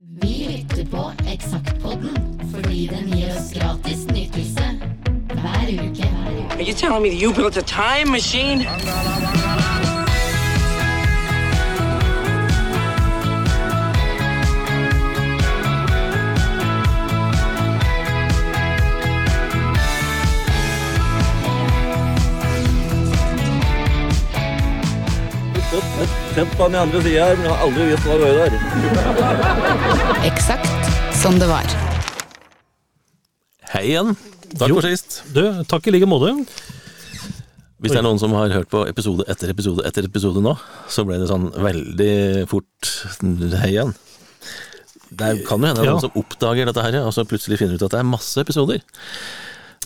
Vi lytter på Eksaktpodden fordi den gir oss gratis nytelse hver uke. Are you telling me that you built a time machine? Sett på den andre sida her, men jeg har aldri visst hva det var der. Eksakt som det var. Hei igjen. Takk Jo. for sist. Du, takk i like måte. Hvis det er noen som har hørt på episode etter episode etter episode nå, så ble det sånn veldig fort hei igjen. Det er- kan jo hende Ja. noen som oppdager dette her, og så plutselig finner ut at det er masse episoder.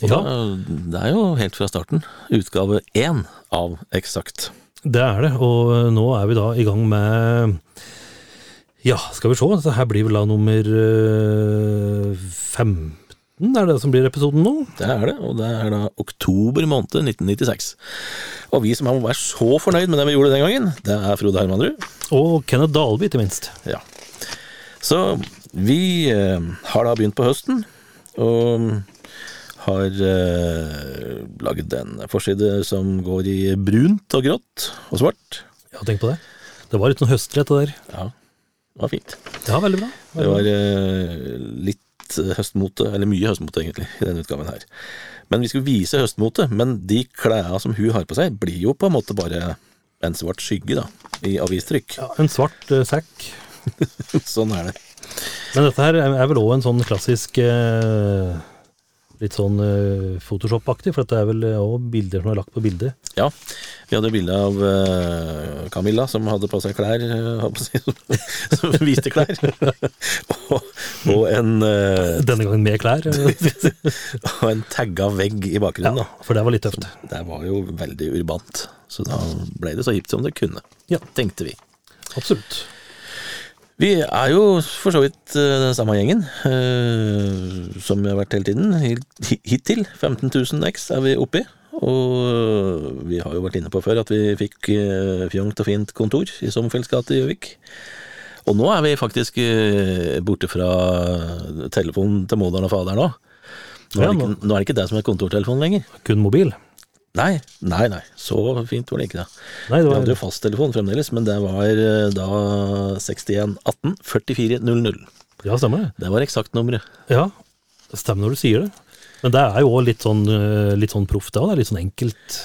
Og Ja. da, det er jo helt fra starten utgave én av Eksakt. Det er det, og nå er vi da i gang med Ja, skal vi se, dette her blir vel da nummer øh, 15, er det som blir episoden nå? Det er det, og det er da oktober måned 1996. Og vi som må være så fornøyd med det vi gjorde den gangen, det er Frode Hermanrud. Og Kenneth Dalby, ikke minst. Ja. Så vi eh, har da begynt på høsten, og har eh, laget en forside som går i brunt og grått og svart. Ja, tenk på det. Det var litt sånn høstrett, det der. Ja, det var fint. Ja, veldig bra. Det var eh, litt høstmote, eller mye høstmote egentlig, i denne utgaven her. Men vi skulle vise høstmote, men de klærne som hun har på seg, blir jo på en måte bare en svart skygge, da, i avistrykk. Ja, en svart eh, sekk. sånn er det. Men dette her er vel òg en sånn klassisk øh, Litt sånn uh, Photoshop-aktig, for dette er vel òg bilder som er lagt på bildet. Ja, vi hadde bilde av uh, Camilla som hadde på seg klær, eh, si, som viste klær. og, og, en, eh, Denne gangen med klær. og en tagga vegg i bakgrunnen. Ja, for det var litt tøft. Det var jo veldig urbant, så da ble det så hipt som det kunne, Ja. tenkte vi. Absolutt. Vi er jo for så vidt eh, den samme gjengen eh, som vi har vært hele tiden. Hittil 15 000 X er vi oppi. Og vi har jo vært inne på før at vi fikk eh, fjongt og fint kontor i Sommerfjells gate i Gjøvik. Og nå er vi faktisk borte fra telefonen til moderen og faderen òg. Nå, nå er det ikke det som er kontortelefonen lenger. Kun mobil. Nei, nei, nei. Så fint var det ikke, da. Nei, det var hadde jo fasttelefon fremdeles, men det var eh, da 61 18 44 00. Ja, stemmer det. Det var eksaktnummeret. Ja, det stemmer når du sier det. Men det er jo òg litt sånn, øh, litt sånn proff, det òg. Litt sånn enkelt.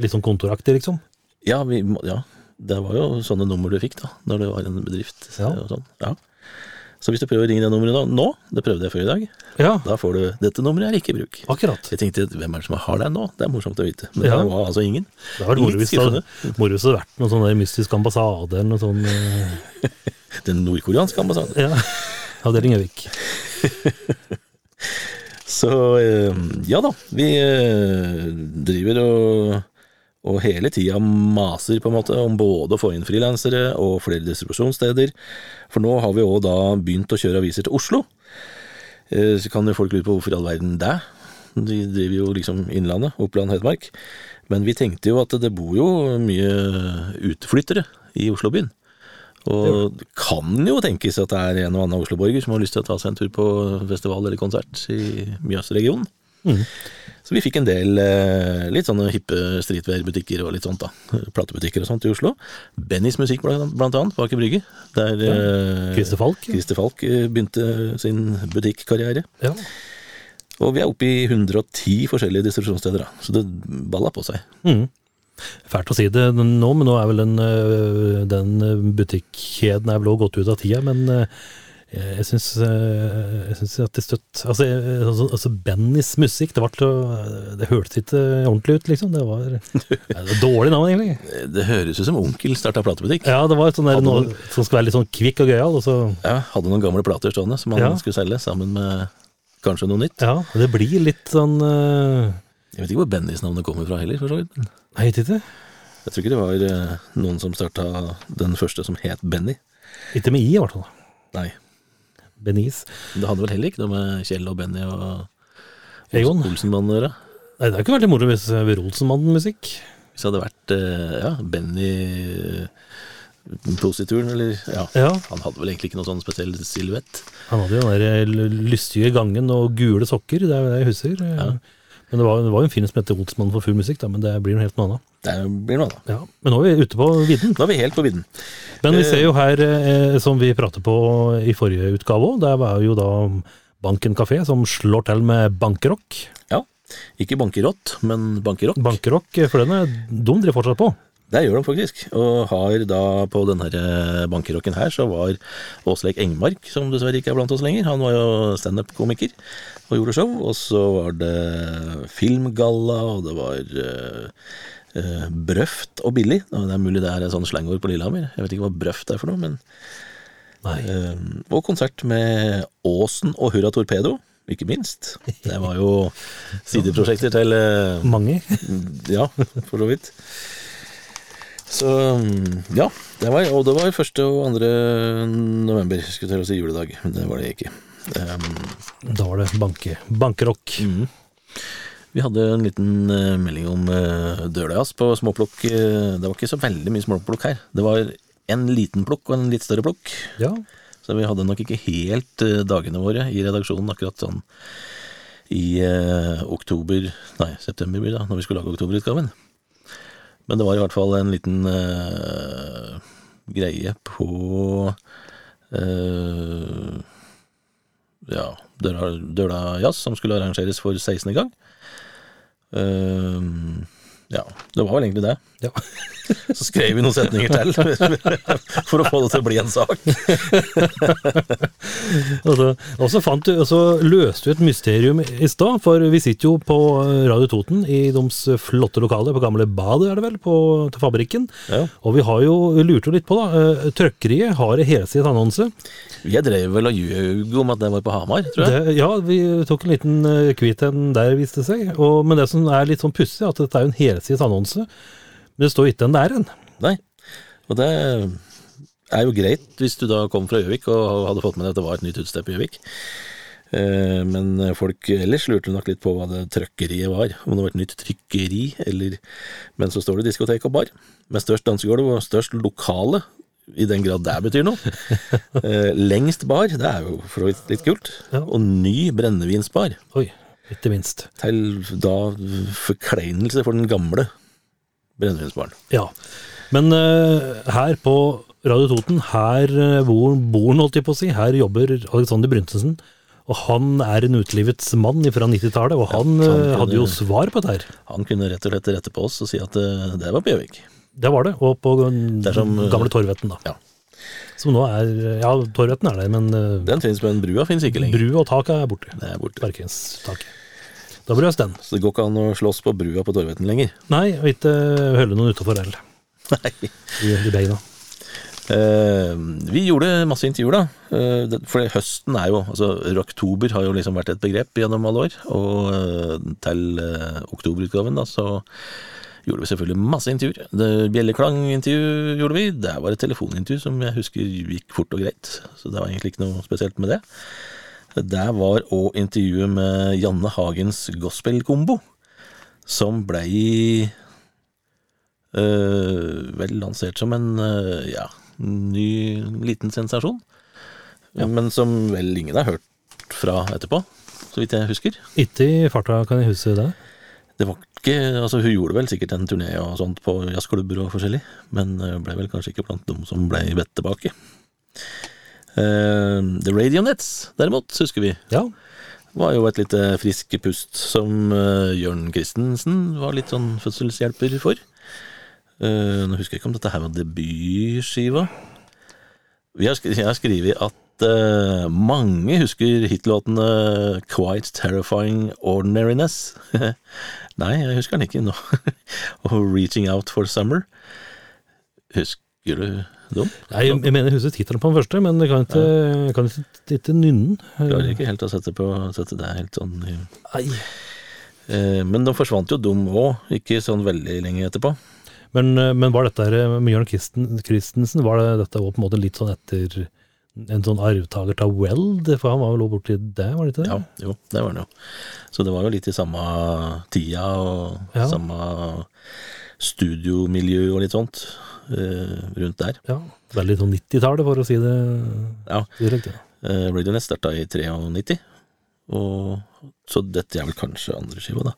Litt sånn kontoraktig, liksom. Ja, vi, ja, det var jo sånne nummer du fikk da, når det var en bedrift. Ja. Og sånn. ja. Så hvis du prøver å ringe det nummeret nå, det prøvde jeg før i dag, Ja, da får du 'dette nummeret er ikke i bruk'. akkurat. Jeg tenkte, hvem er det som har det nå? Det er morsomt å vite. Men Ja. det var altså ingen. Det var hadde skuffende. moro hvis det hadde vært noen sånn mystisk ambassade eller noe sånn øh, Den nordkoreanske ambassaden. Ja. Avdeling Gjøvik. Så eh, ja da, vi eh, driver og, og hele tida maser på en måte om både å få inn frilansere og flere distribusjonssteder. For nå har vi òg da begynt å kjøre aviser til Oslo. Eh, Så kan jo folk lure på hvorfor i all verden det. De driver jo liksom Innlandet, Oppland, Hedmark. Men vi tenkte jo at det bor jo mye utflyttere i Oslo-byen. Og det kan jo tenkes at det er en og annen Oslo-borger som har lyst til å ta seg en tur på festival eller konsert i Mjøsregionen. Mhm. Så vi fikk en del eh, litt sånne hippe streetwear-butikker og litt sånt da. Platebutikker og sånt i Oslo. Bennys musikk blant annet, bak i brygge. Der eh, Christer Falk. Christer Falk eh, begynte sin butikkarriere. Ja. Og vi er oppe i 110 forskjellige distribusjonssteder, da. så det balla på seg. Mm. Fælt å si det nå, men nå er vel den, den butikkjeden er vel også gått ut av tida. Men jeg syns, øh, jeg syns at det støtt Altså, altså, altså Bennys musikk, det, ble, det hørtes ikke ordentlig ut, liksom. Det var, det var dårlig navn, egentlig. Det høres ut som onkel starta platebutikk. Ja, det var sånn der, noe som skulle være litt sånn kvikk og gøyal, så Ja, hadde noen gamle plater stående som han Ja. skulle selge, sammen med kanskje noe nytt. Ja, det blir litt sånn uh... Jeg vet ikke hvor Bennys navnet kommer fra heller, for så vidt. Nei, jeg vet ikke. Jeg tror ikke det var eh, noen som starta den første som het Benny. Ikke med I, i hvert fall. Nei. Benis. Det hadde vel heller ikke noe med Kjell og Benny og Egon. Olsenmannen å gjøre. Nei, det hadde ikke veldig moro hvis det er Olsenmannen-musikk. Hvis det hadde vært eh, ja, Benny posituren, eller ja. Ja. Han hadde vel egentlig ikke noe sånn spesiell silhuett. Han hadde jo den der lystige gangen og gule sokker, det er det jeg husker. Men det var, det var jo en film som heter Olsmann for full musikk, da, men det blir noe helt noe annet. Det blir noe da. Ja. Men nå er vi ute på vidden. Nå er vi helt på vidden. Men vi Eh. ser jo her, eh, som vi pratet på i forrige utgave òg, der var jo da Banken kafé som slår til med bankerock. Ja. Ikke bankerott, men bankerock. Bankerock, eh, for den er de driver fortsatt på. Det gjør de faktisk. Og har da på denne her bankerocken her, så var Åsleik Engmark, som dessverre ikke er blant oss lenger, han var jo standup-komiker og gjorde show. Og så var det filmgalla, og det var eh, brøft og billig. Det er mulig det er et sånn slangord på Lillehammer. Jeg vet ikke hva brøft er for noe, men eh, Og konsert med Åsen og Hurra Torpedo, ikke minst. Det var jo sideprosjekter til uh, Mange. ja, for så vidt. Så mm, ja, det var, og det var 1. og 2. november, skulle til å si juledag, men det var det ikke. Um, Da var det banke, bankerock. mm. Vi hadde en liten eh, melding om uh, dørleas på småplukk. eh, det var ikke så veldig mye småplukk her. Det var en liten plukk og en litt større plukk. Ja. Så vi hadde nok ikke helt eh, dagene våre i redaksjonen akkurat sånn i eh, oktober, nei, september blir det når vi skulle lage oktoberutgaven. Men det var i hvert fall en liten uh, greie på uh, ja, Døla, Døla Jazz, som skulle arrangeres for 16. gang. Eh, ja, det var vel egentlig det. ja. Så skrev vi noen setninger til for å få det til å bli en sak. Og så, og så, fant du, og så løste du et mysterium i stad, for vi sitter jo på Radio Toten i deres flotte lokale på gamle badet, er det vel, på, til fabrikken. Ja. Og vi har jo, vi lurte jo litt på, da. eh, Trøkkeriet har en helsides annonse. Jeg drev vel og ljug om at det var på Hamar, tror jeg. Det, ja, vi tok en liten uh, kvitt en der, viste det seg. Og, men det som er litt sånn pussig, at dette er jo en helsides annonse. Men det står ikke en der en. Nei. Og det er jo greit hvis du da kom fra Gjøvik og hadde fått med deg at det var et nytt utested på Gjøvik. Eh, Men folk ellers lurte nok litt på hva det trøkkeriet var. Om det var et nytt trykkeri, eller Men så står det diskotek og bar, med størst dansegulv og størst lokale, i den grad det betyr noe. Eh, Lengst bar, det er jo for så vidt litt kult. Og ny brennevinsbar. Oi, ikke minst. Til da forkleinelse for den gamle brennevinsbaren. Ja. Men uh, her på Radio Toten, her uh, bor bor han, holdt jeg på å si. Her jobber Alexander Bryntensen. Og han er en utelivets mann fra 90-tallet, og han, han eh, kunne- hadde jo svar på dette her. Han kunne rett og slett rette på oss og si at uh, det var på Gjøvik. Det var det, og på den er som, eh, gamle Torvetten, da. Ja. Som nå er Ja, Torvetten er der, men eh, Den finnes, men brua finnes ikke lenger. bru og taket er borte. Det er borte. Parkeringstaket. Da brøs den. Så det går ikke an å slåss på brua på Torvetten lenger. Nei, og ikke holde noen utafor heller, Nei. i, i beina. Eh, vi gjorde masse intervjuer, da. Eh, det- for høsten er jo Altså, rocktober har jo liksom vært et begrep gjennom alle år. Og eh, til eh, oktoberutgaven, da, så gjorde vi selvfølgelig masse intervjuer. Det Bjelleklang-intervju gjorde vi. Det var et telefonintervju som jeg husker gikk fort og greit. Så det var egentlig ikke noe spesielt med det. Der var òg intervjuet med Janne Hagens gospelkombo, som blei øh, vel lansert som en øh, ja, ny liten sensasjon. Men som vel ingen har hørt fra etterpå, så vidt jeg husker. Ikke i farta, kan jeg huske det. Det var ikke, altså Hun gjorde vel sikkert en turné og sånt på jazzklubber og forskjellig, men øh, ble vel kanskje ikke blant dem som ble bedt tilbake. Uh, The Radionets, derimot, husker vi. Ja. var jo et lite frisk pust som uh, Jørn Christensen var litt sånn fødselshjelper for. Eh, nå husker jeg ikke om dette her var debutskiva. Jeg har skrevet at eh, mange husker hitlåtene Quite Terrifying Ordinariness. Nei, jeg husker den ikke nå. Og Reaching Out for Summer. Husker du Nei, jeg, jeg mener jeg husker tittelen på den første, men jeg kan ikke, jeg kan ikke, ikke nynne. Klarer ikke helt å sette, på, sette det helt sånn i Nei. Eh, Men de forsvant jo, dum òg, ikke sånn veldig lenge etterpå. Men, eh, men var dette her med Jørn Christen, Christensen, var det dette også på en måte litt sånn etter en sånn arvtaker til Weld? For han var vel også borti det, var det ikke det? Ja, jo, det var det jo. Så det var jo litt i samme tida og Ja. samme studiomiljø og litt sånt. Eh, rundt der. Ja, veldig sånn 90-tallet, for å si det Ja. direkte. Eh, Radionet starta i 93, og så dette er vel kanskje andre skiva, da.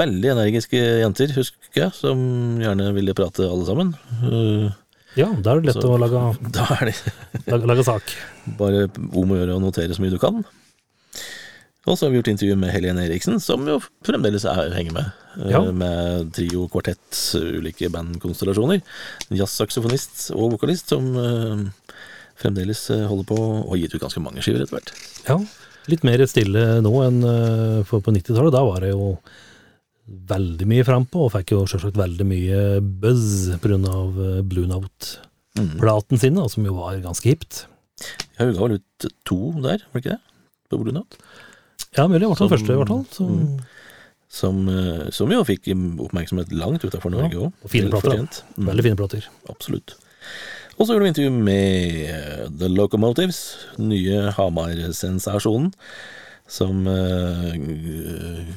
Veldig energiske jenter, husker jeg, som gjerne ville prate alle sammen. Uh, Ja, da er det lett Så- å lage, er lage, lage sak. bare om å gjøre å notere så mye du kan. Og så har vi gjort intervju med Helene Eriksen, som jo fremdeles er, henger med. eh, Ja. Med trio, kvartett, ulike bandkonstellasjoner. Jazzsaksofonist og vokalist som eh, fremdeles eh, holder på og gitt ut ganske mange skiver etter hvert. Ja, litt mer stille nå enn for på 90-tallet. Da var det jo veldig mye frampå, og fikk jo selvsagt veldig mye buzz pga. Blue Note-platen sin, da, som jo var ganske hipt. Ja, hun ga vel ut to der, var det ikke det? På Blue Note. Ja, mulig. Hvert fall Som- første, i hvert fall. Som, Mm. Som, eh, som jo fikk oppmerksomhet langt utenfor Norge òg. og fine plater. Mm. Veldig fine plater. Absolutt. Og så gjorde vi intervju med eh, The Locomotives, nye Hamar-sensasjonen, som uh,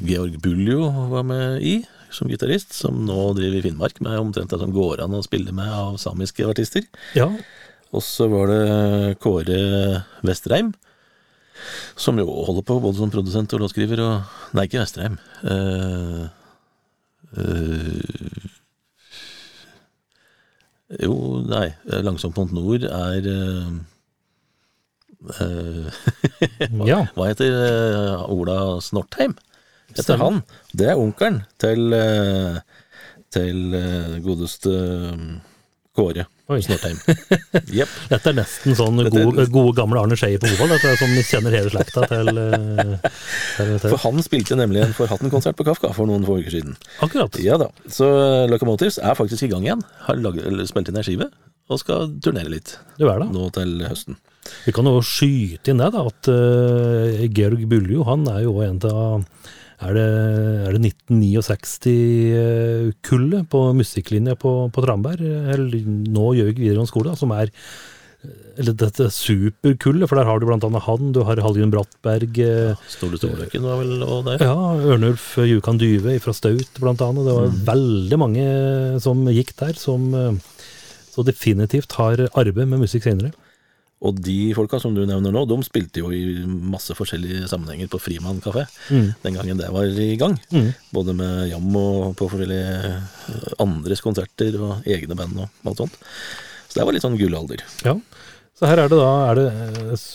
Georg Buljo var med i som gitarist, som nå driver i Finnmark med omtrent det som går an å spille med av samiske artister. Ja, Og så var det Kåre Vestreim, som jo holder på både som produsent og låtskriver og Nei, ikke Vestreim. Uh, uh, jo, nei. Langsomt mot nord er eh, eh, hva, Ja. hva heter eh, Ola Snortheim? Heter han. Det er onkelen til, eh, til eh, godeste eh, Kåre. Snortheim. yep. Dette er nesten sånn er- gode, gode gamle Arne Skeie på fotball. Dette er vi kjenner hele slekta til, eh, til, til. For han spilte nemlig en Forhatten-konsert på Kafka for noen få uker siden. Akkurat. Ja da, Så eh, Locomotives er faktisk i gang igjen. Har eller spilt inn ei skive og skal turnere litt er da. nå til høsten. Vi kan jo skyte inn det, da, at uh, Georg Buljo han er jo en av er det, er det 1969-kullet på musikklinja på, på Tramberg, eller nå Gjøvik videregående skole, som er eller dette superkullet, for der har du blant annet han, du har Hallgrim Brattberg, eh, Ståle Storløkken var vel og der. ja, Ørnulf Jukan Dyve fra Staut blant annet. Det var veldig mange som gikk der, som eh, så definitivt har arbeid med musikk senere. Og de folka som du nevner nå, de spilte jo i masse forskjellige sammenhenger på Frimann kafé Mm. den gangen det var i gang. Mm. Både med jam og på forskjellige eh, andres konserter og egne band og alt sånt. Så det var litt sånn gullalder. Ja. Så her er det da er det eh,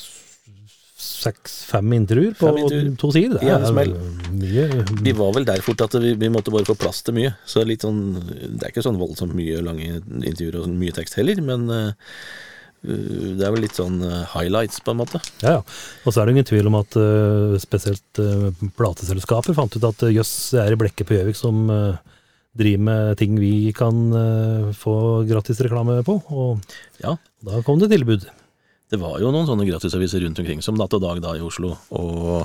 seks-fem intervjuer på intervjuer. to sider. Det er smell. mye. Vi var vel der fort at vi, vi måtte bare få plass til mye. Så litt sånn, det er ikke sånn voldsomt mye lange intervjuer og sånn mye tekst heller, men eh, det er vel litt sånn eh, highlights, på en måte. Ja, ja. Og så er det ingen tvil om at uh, spesielt uh, plateselskaper fant ut at eh, jøss, det er i Blekke på Gjøvik som eh, driver med ting vi kan få få gratisreklame på, og Ja, da kom det tilbud. det var jo noen sånne gratisaviser rundt omkring, som Natt og Dag da i Oslo, og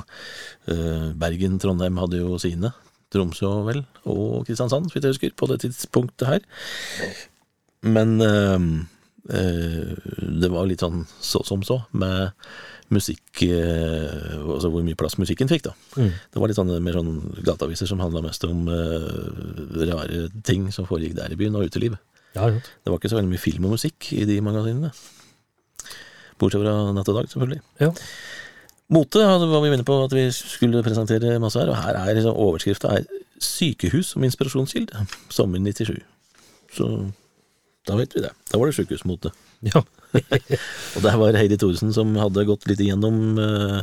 eh, Bergen, Trondheim hadde jo sine. Tromsø vel, og Kristiansand, så vidt jeg husker, på det tidspunktet her. Men eh, eh, det var litt sånn så som så, med musikk eh, Altså hvor mye plass musikken fikk, da. Mm. Det var litt sånn mer sånn gateaviser som handla mest om eh, rare ting som foregikk der i byen, og uteliv. Ja. Det var ikke så veldig mye film og musikk i de magasinene. Bortsett fra Natt og Dag, selvfølgelig. ja. Mote hadde- var vi inne på at vi skulle presentere masse her, og her er liksom overskrifta er 'Sykehus som inspirasjonskilde', sommeren 97. Så da vet vi det. Da var det sjukehusmote. ja. Og der var Heidi Thoresen som hadde gått litt igjennom uh,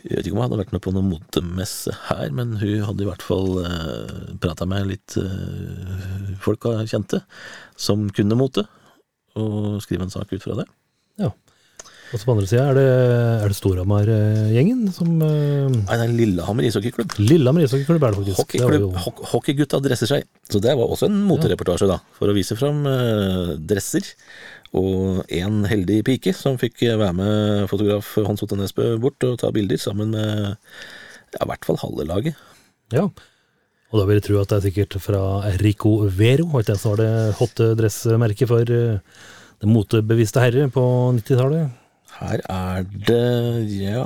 Jeg vet ikke om hun hadde vært med på noen motemesse her, men hun hadde i hvert fall uh, prata med litt uh, folk hun kjente, som kunne mote, og skrive en sak ut fra det. ja. Og så på andre sida er det, er det Storhamar-gjengen som uh, Nei, det er Lillehammer ishockeyklubb. Lillehammer ishockeyklubb er det faktisk. Det var jo- Hockeygutta dresser seg. Så det var også en motereportasje, da, for å vise fram uh, dresser. Og en heldig pike som fikk være med fotograf Hans Otto Nesbø bort og ta bilder sammen med ja, i hvert fall halve laget. Ja. Og da vil jeg tro at det er sikkert fra Rico Vero, var ikke det som var det hotte dressmerket for eh, den motebevisste herre på 90-tallet? Her er det Ja,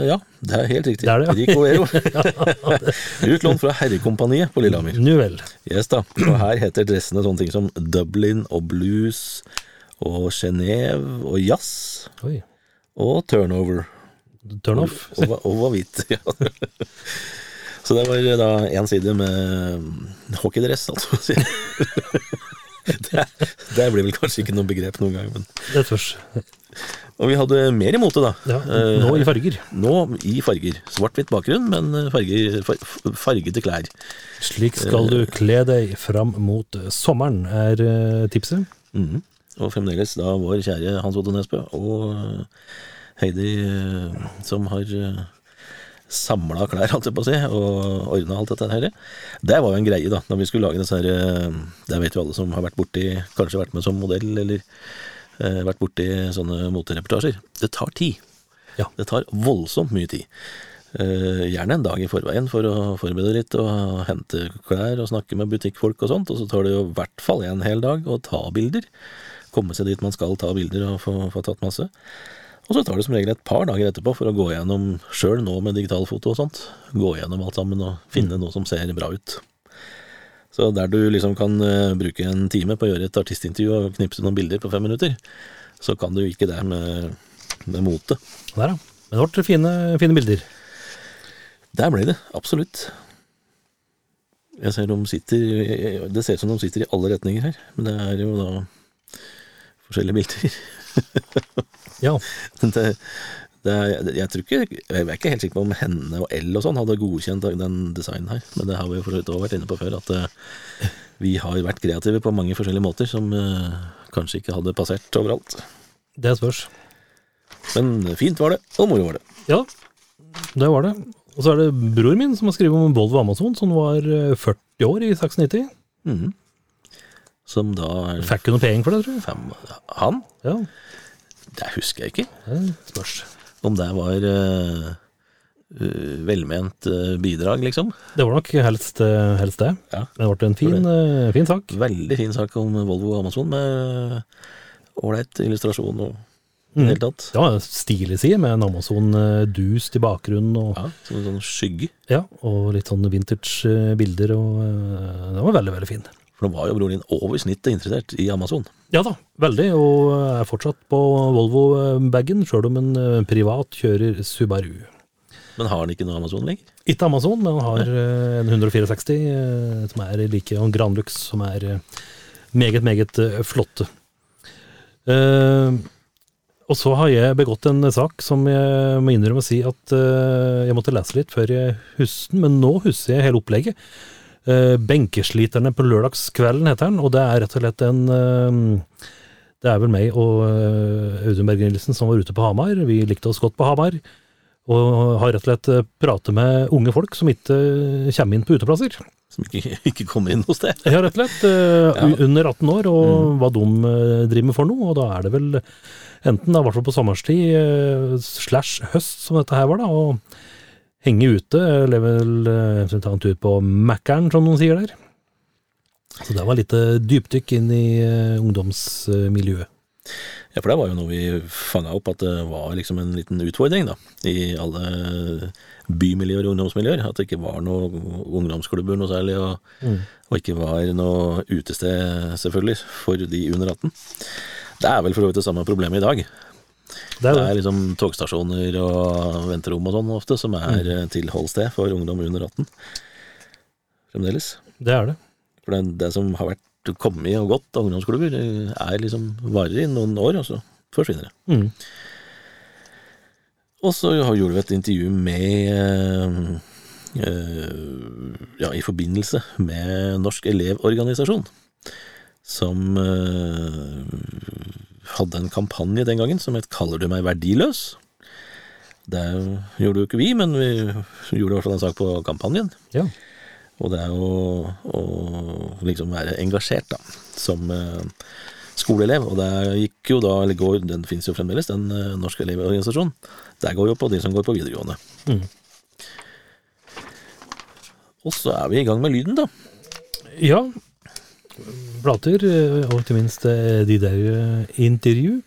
ja det er helt riktig. Det er det, ja. Rico Ero. Utlånt fra Herrekompaniet på Lillehammer. Nu vel. Yes da. Og her heter dressene sånne ting som Dublin og blues og Genéve og jazz Oi. og turnover. Turnoff. Og, og, og var hvit. Ja. Så det var da én side med hockeydress, altså. Det, det blir vel kanskje ikke noe begrep noen gang, men Det spørs. Og vi hadde mer i mote, da. Ja, Eh, nå i farger. Nå i farger. Svart-hvitt bakgrunn, men farger, fargete klær. Slik skal du kle deg fram mot sommeren, er tipset. tipset. -hmm. Og fremdeles da vår kjære Hans Otto Nesbø og eh, Heidi, eh, som har samla klær, holdt jeg på å si, og ordna alt dette her. Det var jo en greie, da, når vi skulle lage disse her eh, Det vet jo alle som har vært borti, kanskje vært med som modell, eller eh, vært borti sånne motereportasjer. Det tar tid. Ja. Det tar voldsomt mye tid. Eh, gjerne en dag i forveien for å forberede litt og hente klær og snakke med butikkfolk og sånt, og så tar det jo i hvert fall en hel dag å ta bilder. Komme seg dit man skal ta bilder og få, få tatt masse. Og så tar det som regel et par dager etterpå for å gå gjennom, sjøl nå med digitalfoto og sånt, gå gjennom alt sammen og finne noe som ser bra ut. Så der du liksom kan eh, bruke en time på å gjøre et artistintervju og knipse noen bilder på fem minutter, så kan du ikke det med, med motet. Der, ja. Men det ble fine, fine bilder. Der ble det, absolutt. Jeg ser de sitter Det ser ut som de sitter i alle retninger her, men det er jo da forskjellige bilder. Ja. det, det er, jeg tror ikke Jeg er ikke helt sikker på om henne og L og sånn hadde godkjent den designen her, men det har vi jo for så vidt også vært inne på før, at eh, vi har vært kreative på mange forskjellige måter som eh, kanskje ikke hadde passert overalt. Det spørs. Men fint var det, og moro var det. Ja, det var det. Og så er det bror min som har skrevet om Volvo Amazon, som var eh, 40 år i 96. Mhm. Som da er Fikk du noe penger for det, tror du? fem Han? Ja, Det husker jeg ikke. det spørs. Om det var eh, velment uh, bidrag, liksom. Det var nok helst, uh, helst det. Ja. Det ble en fin, fin sak. Veldig fin sak om Volvo og Amazon, med ålreit illustrasjon og Mm. hele tatt. Ja, stilig side, med en Amazon-dus til bakgrunnen, og, Ja, som en sånn skygge. ja, og litt sånn vintage bilder, og det var veldig, veldig fin. For nå var jo broren din over snittet interessert i Amazon. Ja da, veldig, og er fortsatt på Volvo-bagen, sjøl om en eh, privat kjører Subaru. Men har han ikke noe Amazon lenger? Ikke Amazon, men han har eh, en 164 eh, som er like og en Granlux som er meget, meget flott. flotte. Og så har jeg begått en sak som jeg må innrømme å si at jeg måtte lese litt før jeg husker den, men nå husker jeg hele opplegget. Eh, Benkesliterne på lørdagskvelden heter den, og det er rett og slett en eh, Det er vel meg og eh, Audun Berger Nilsen som var ute på Hamar. Vi likte oss godt på Hamar. Og har rett og slett pratet med unge folk som ikke kommer inn på uteplasser. Som ikke, ikke kommer inn hos sted? ja, rett og slett Ja. under 18 år, og hva de driver med for noe. Og da er det vel enten, i hvert fall på sommerstid, slash høst, som dette her var, da, å henge ute, eller vel eh, eventuelt ta en tur på Mækkern, som noen sier der. Så det var litt eh, dypdykk inn i eh, ungdomsmiljøet. Ja, for det var jo noe vi fanga opp, at det var liksom en liten utfordring da, i alle bymiljøer og ungdomsmiljøer. At det ikke var noe ungdomsklubber noe særlig, og, og ikke var noe utested, selvfølgelig, for de under 18. Det er vel for så vidt det samme problemet i dag. Det Det er er liksom togstasjoner og venterom og sånn ofte som er mm. tilholdssted for ungdom under 18. Fremdeles. Det er det. For det, det som har vært kommet og gått av ungdomsklubber, eh, er liksom varer i noen år, og så forsvinner det. Mm. Og så gjorde vi et intervju med eh, eh, Ja, i forbindelse med Norsk Elevorganisasjon, som eh, hadde en kampanje den gangen som het 'Kaller du meg verdiløs?' Det gjorde jo ikke vi, men vi gjorde i hvert fall en sak på kampanjen. Ja. Og det er jo å liksom være engasjert, da, som eh, skoleelev. Og det gikk jo da, eller går, den finnes jo fremdeles, den eh, norske elevorganisasjonen. Der går jo på de som går på videregående. Mm. Og så er vi i gang med lyden, da. Ja. Plater, eh, og ikke minst eh, de der eh, intervju.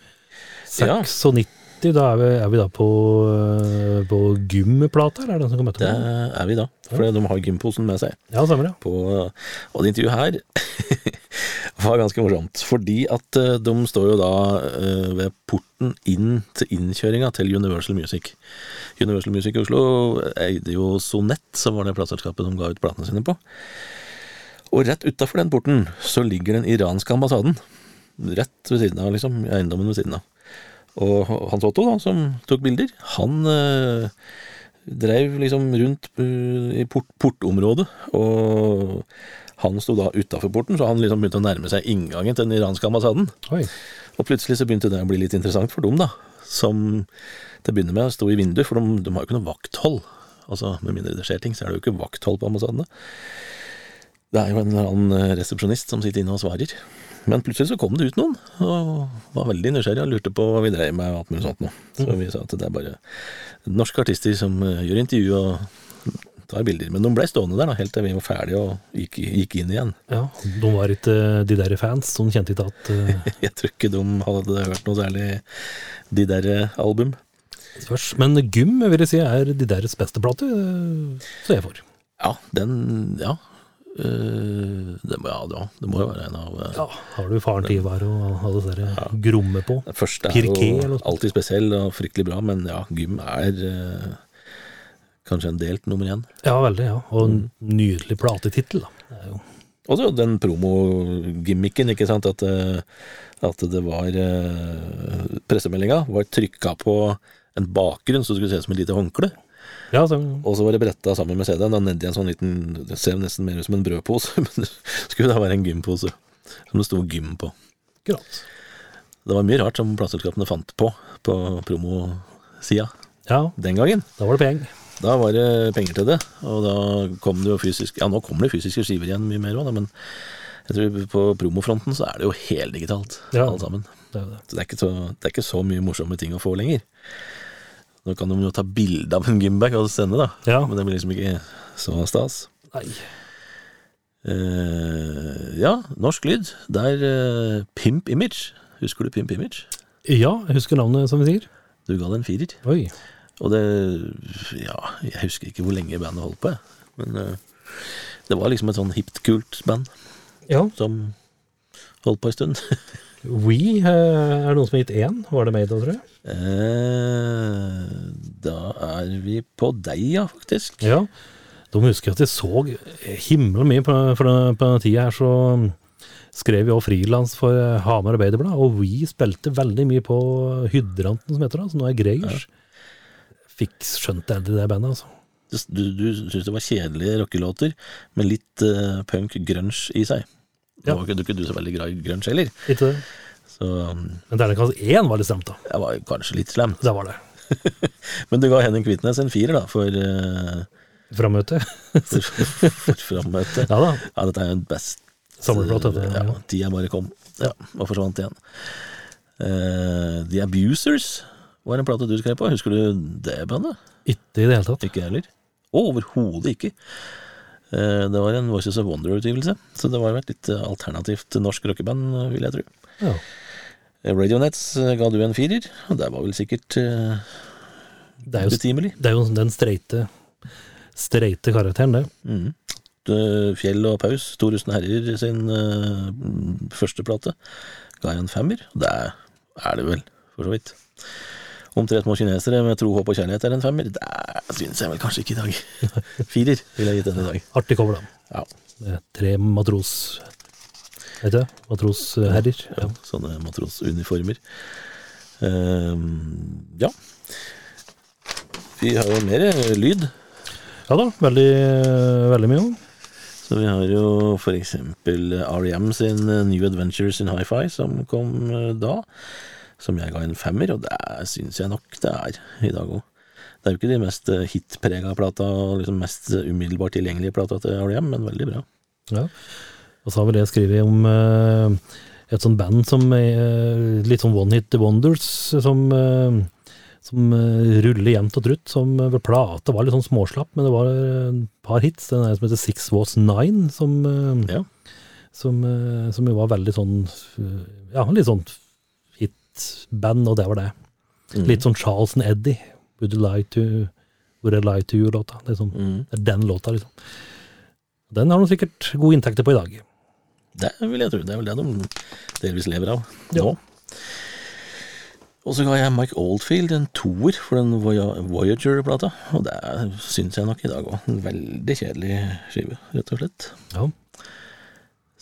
96 ja. da er vi, er vi da på, på gymplata, eller er det den som kan møte Det er vi da, for de har gymposen med seg. Ja, stemmer det. På, og det intervjuet her var ganske morsomt, fordi at de står jo da ved porten inn til innkjøringa til Universal Music. Universal Music i Oslo eide jo Sonett, som var det plateselskapet de ga ut platene sine på. Og rett utafor den porten så ligger den iranske ambassaden. Rett ved siden av, liksom. i Eiendommen ved siden av. Og Hans Otto, da, som tok bilder, han eh, dreiv liksom rundt uh, i port, portområdet, og han sto da utafor porten, så han liksom begynte å nærme seg inngangen til den iranske ambassaden. Oi. Og plutselig så begynte det å bli litt interessant for dem, da. Som til å begynne med sto i vinduet, for de, de har jo ikke noe vakthold. Altså, Med mindre det skjer ting, så er det jo ikke vakthold på ambassadene. Det er jo en eller annen eh, resepsjonist som sitter inne og svarer. Men plutselig så kom det ut noen, og var veldig nysgjerrig og lurte på hva vi dreiv med og alt mulig sånt noe. Så vi sa at det er bare norske artister som eh, gjør intervju og tar bilder. Men de ble stående der da, helt til vi var ferdige og gikk, gikk inn igjen. Ja, de var ikke de der fans, som kjente ikke at uh... Jeg tror ikke de hadde hørt noe særlig de der eh, album. spørs. Men gym vil jeg si er de deres beste plate, så jeg får. Ja, den Ja. Eh, det, må, ja, det, det må jo være en av uh, Ja, har du faren til Ivar og alle disse ja. gromme på? Den første er Pirke, jo alltid spesiell og fryktelig bra, men ja, gym er uh, kanskje en delt nummer én. Ja, veldig, ja. Og en nydelig platetittel, Og så den promogimmicken, ikke sant, at, at det var Pressemeldinga var trykka på en bakgrunn så det skulle se ut som et lite håndkle. Ja, så, Og så var det bretta sammen med CD-en, nedi en sånn liten Det ser nesten mer ut som en brødpose, men det skulle da være en gympose som det sto gym på. Grat. Det var mye rart som plateselskapene fant på på promosida Ja, den gangen. da var det penger. Da var det penger til det, og da kom det jo fysisk Ja, nå kommer det fysiske skiver igjen mye mer men jeg tror på promofronten så er det jo heldigitalt, Ja. alt sammen. Det er det. Så det er, ikke så det er ikke så mye morsomme ting å få lenger. Nå kan de jo ta bilde av en gymbag og sende, da, Ja. men det blir liksom ikke så stas. Nei. Uh, ja, norsk lyd. Det er uh, Pimp Image. Husker du Pimp Image? Ja, jeg husker navnet, som vi sier. Du ga det en firer. Oi. Og det Ja, jeg husker ikke hvor lenge bandet holdt på. Men uh, det var liksom et sånn hipt, kult band Ja. som holdt på en stund. We eh, er det noen som har gitt én. Var det meg da, tror jeg? Eh, da er vi på deg, ja, faktisk. Ja. De husker at jeg så himmelen mye på, den- på den tida her, så skrev jeg også frilans for eh, Hamar Arbeiderblad, og vi spilte veldig mye på Hydranten, som heter det, som nå er Greyers. Fikk skjønt aldri det bandet, altså. Du, du syntes det var kjedelige rockelåter med litt uh, punk grunge i seg. Nå Ja. var er du ikke du så veldig glad i grunge heller, Ikke det? så um, Men terningkast én var litt slemt, da. jeg var kanskje litt slemt. Det var det. Men du ga Henning Kvitnes en firer, da, for, uh, Frammøte. for, for frammøte. Ja da. Ja, dette er jo en best Samleplate, dette, Ja, ja. tida bare kom. Ja, og forsvant igjen. Uh, The Abusers var en plate du skrev på. Husker du det bandet? Ikke i det hele tatt. Ikke heller. Overhodet ikke. Eh, det var en Voices of Wonder-utgivelse, så det var jo et litt eh, alternativt norsk rockeband, eh, vil jeg tro. Ja. Radionets ga du en firer, og det var vel sikkert uh, Det er jo, betimelig. det er jo den streite, streite karakteren, det. Eh, Fjell og Paus, To herrer sin mm, første plate, ga jeg en femmer. Det er det vel, for så vidt. Om må kinesere med tro, håp og kjærlighet er en femmer. Det syns jeg vel kanskje ikke i dag. Firer ville jeg gitt den i dag. Artig cover, da. Ja, Det er tre matros... Vet du? Matrosherrer. ja, sånne matrosuniformer. Ehm, ja. Vi har jo mer lyd. Ja da, veldig, veldig mye. Så vi har jo for eksempel R.E.M. sin eh, New Adventures in Hi-Fi, som kom eh, da. Som jeg ga en femmer, og det syns jeg nok det er i dag òg. Det er jo ikke de mest eh, hitprega plata, liksom mest eh, umiddelbart tilgjengelige plata til R.E.M., men veldig bra. Ja. Og så har vi det skrevet om eh, et sånt band som eh, litt sånn one hit wonders, som, eh, som ruller jevnt og trutt. Som ved plate var litt sånn småslapp, men det var et par hits. Den er som heter Six Was Nine, som, Ja. som, som jo var veldig sånn Ja, litt sånn hitband, og det var det. Litt sånn Charles and Eddie. Would, you lie to, would I lie to you-låta. Det, sånn, Mm. det er den låta, liksom. Den har de sikkert gode inntekter på i dag. Det vil jeg tro. Det er vel det de delvis lever av Ja. Og så ga jeg Mike Oldfield en toer for den Voyager-plata, og det syns jeg nok i dag òg. En veldig kjedelig skive, rett og slett. Ja.